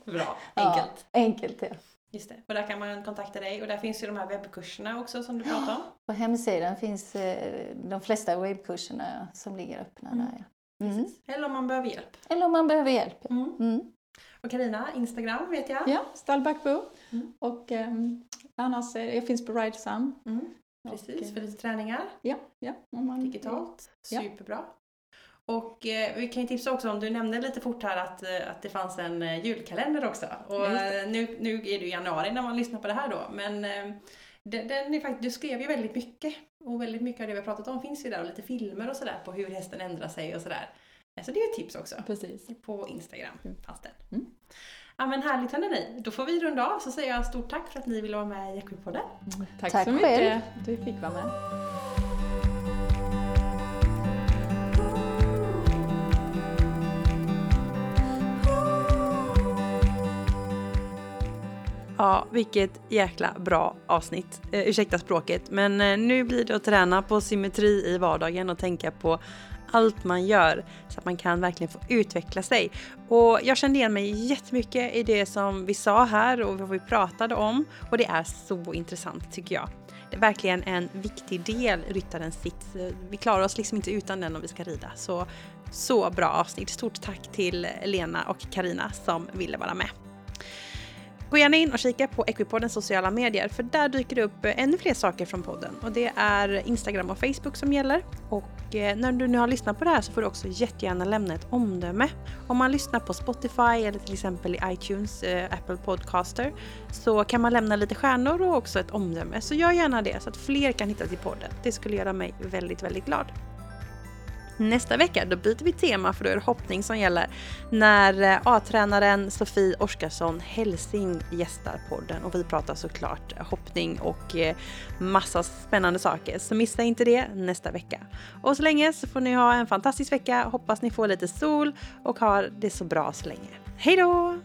S1: Bra,
S2: Ja.
S1: enkelt.
S2: Enkelt, ja.
S1: Just det. Och där kan man kontakta dig och där finns ju de här webbkurserna också som du pratade om.
S2: På hemsidan finns eh, de flesta webbkurserna som ligger öppna
S1: Mm.
S2: där. Mm.
S1: Eller om man behöver hjälp.
S2: Eller om man behöver hjälp.
S1: Mm.
S2: Mm.
S1: Och Karina, Instagram vet jag.
S3: Ja, stallbackbo.
S1: Mm.
S3: Och ehm, annars, jag finns på Ridesam.
S1: Mm.
S3: Och,
S1: Precis,
S3: eh,
S1: för lite träningar
S3: Ja, ja. Om man,
S1: digitalt.
S3: Ja.
S1: Superbra. Och eh, vi kan ju tipsa också om, du nämnde lite fort här att, eh, att det fanns en eh, julkalender också. Och eh, nu, nu är det ju januari när man lyssnar på det här då, men eh, den, den är faktiskt, du skrev ju väldigt mycket. Och väldigt mycket av det vi har pratat om finns ju där och lite filmer och sådär på hur hästen ändrar sig och sådär. Eh, Så det är ett tips också.
S3: Precis.
S1: På Instagram fanns den.
S3: Mm.
S1: Ja men härligt hörni, då får vi runda av så säger jag stort tack för att ni ville vara med i Equipodden.
S3: Tack,
S2: Tack
S3: så mycket
S2: själv.
S3: att du fick vara med.
S1: Ja, vilket jäkla bra avsnitt. Eh, ursäkta språket, men eh, nu blir det att träna på symmetri i vardagen och tänka på allt man gör så att man kan verkligen få utveckla sig. Och jag kände igen mig jättemycket i det som vi sa här och vad vi pratade om och det är så intressant tycker jag. Det är verkligen en viktig del, ryttarens sits. Eh, vi klarar oss liksom inte utan den om vi ska rida. Så, så bra avsnitt. Stort tack till Lena och Karina som ville vara med. Gå gärna in och kika på Equipoddens sociala medier för där dyker det upp eh, ännu fler saker från podden och det är Instagram och Facebook som gäller. Och eh, när du nu har lyssnat på det här så får du också jättegärna lämna ett omdöme. Om man lyssnar på Spotify eller till exempel i iTunes, eh, Apple Podcaster så kan man lämna lite stjärnor och också ett omdöme. Så gör gärna det så att fler kan hitta till podden. Det skulle göra mig väldigt, väldigt glad. Nästa vecka då byter vi tema för då är det hoppning som gäller när eh, A-tränaren Sofie Oskarsson Helsing gästar podden och vi pratar såklart hoppning och eh, massa spännande saker. Så missa inte det nästa vecka. Och så länge så får ni ha en fantastisk vecka. Hoppas ni får lite sol och har det så bra så länge. Hej då!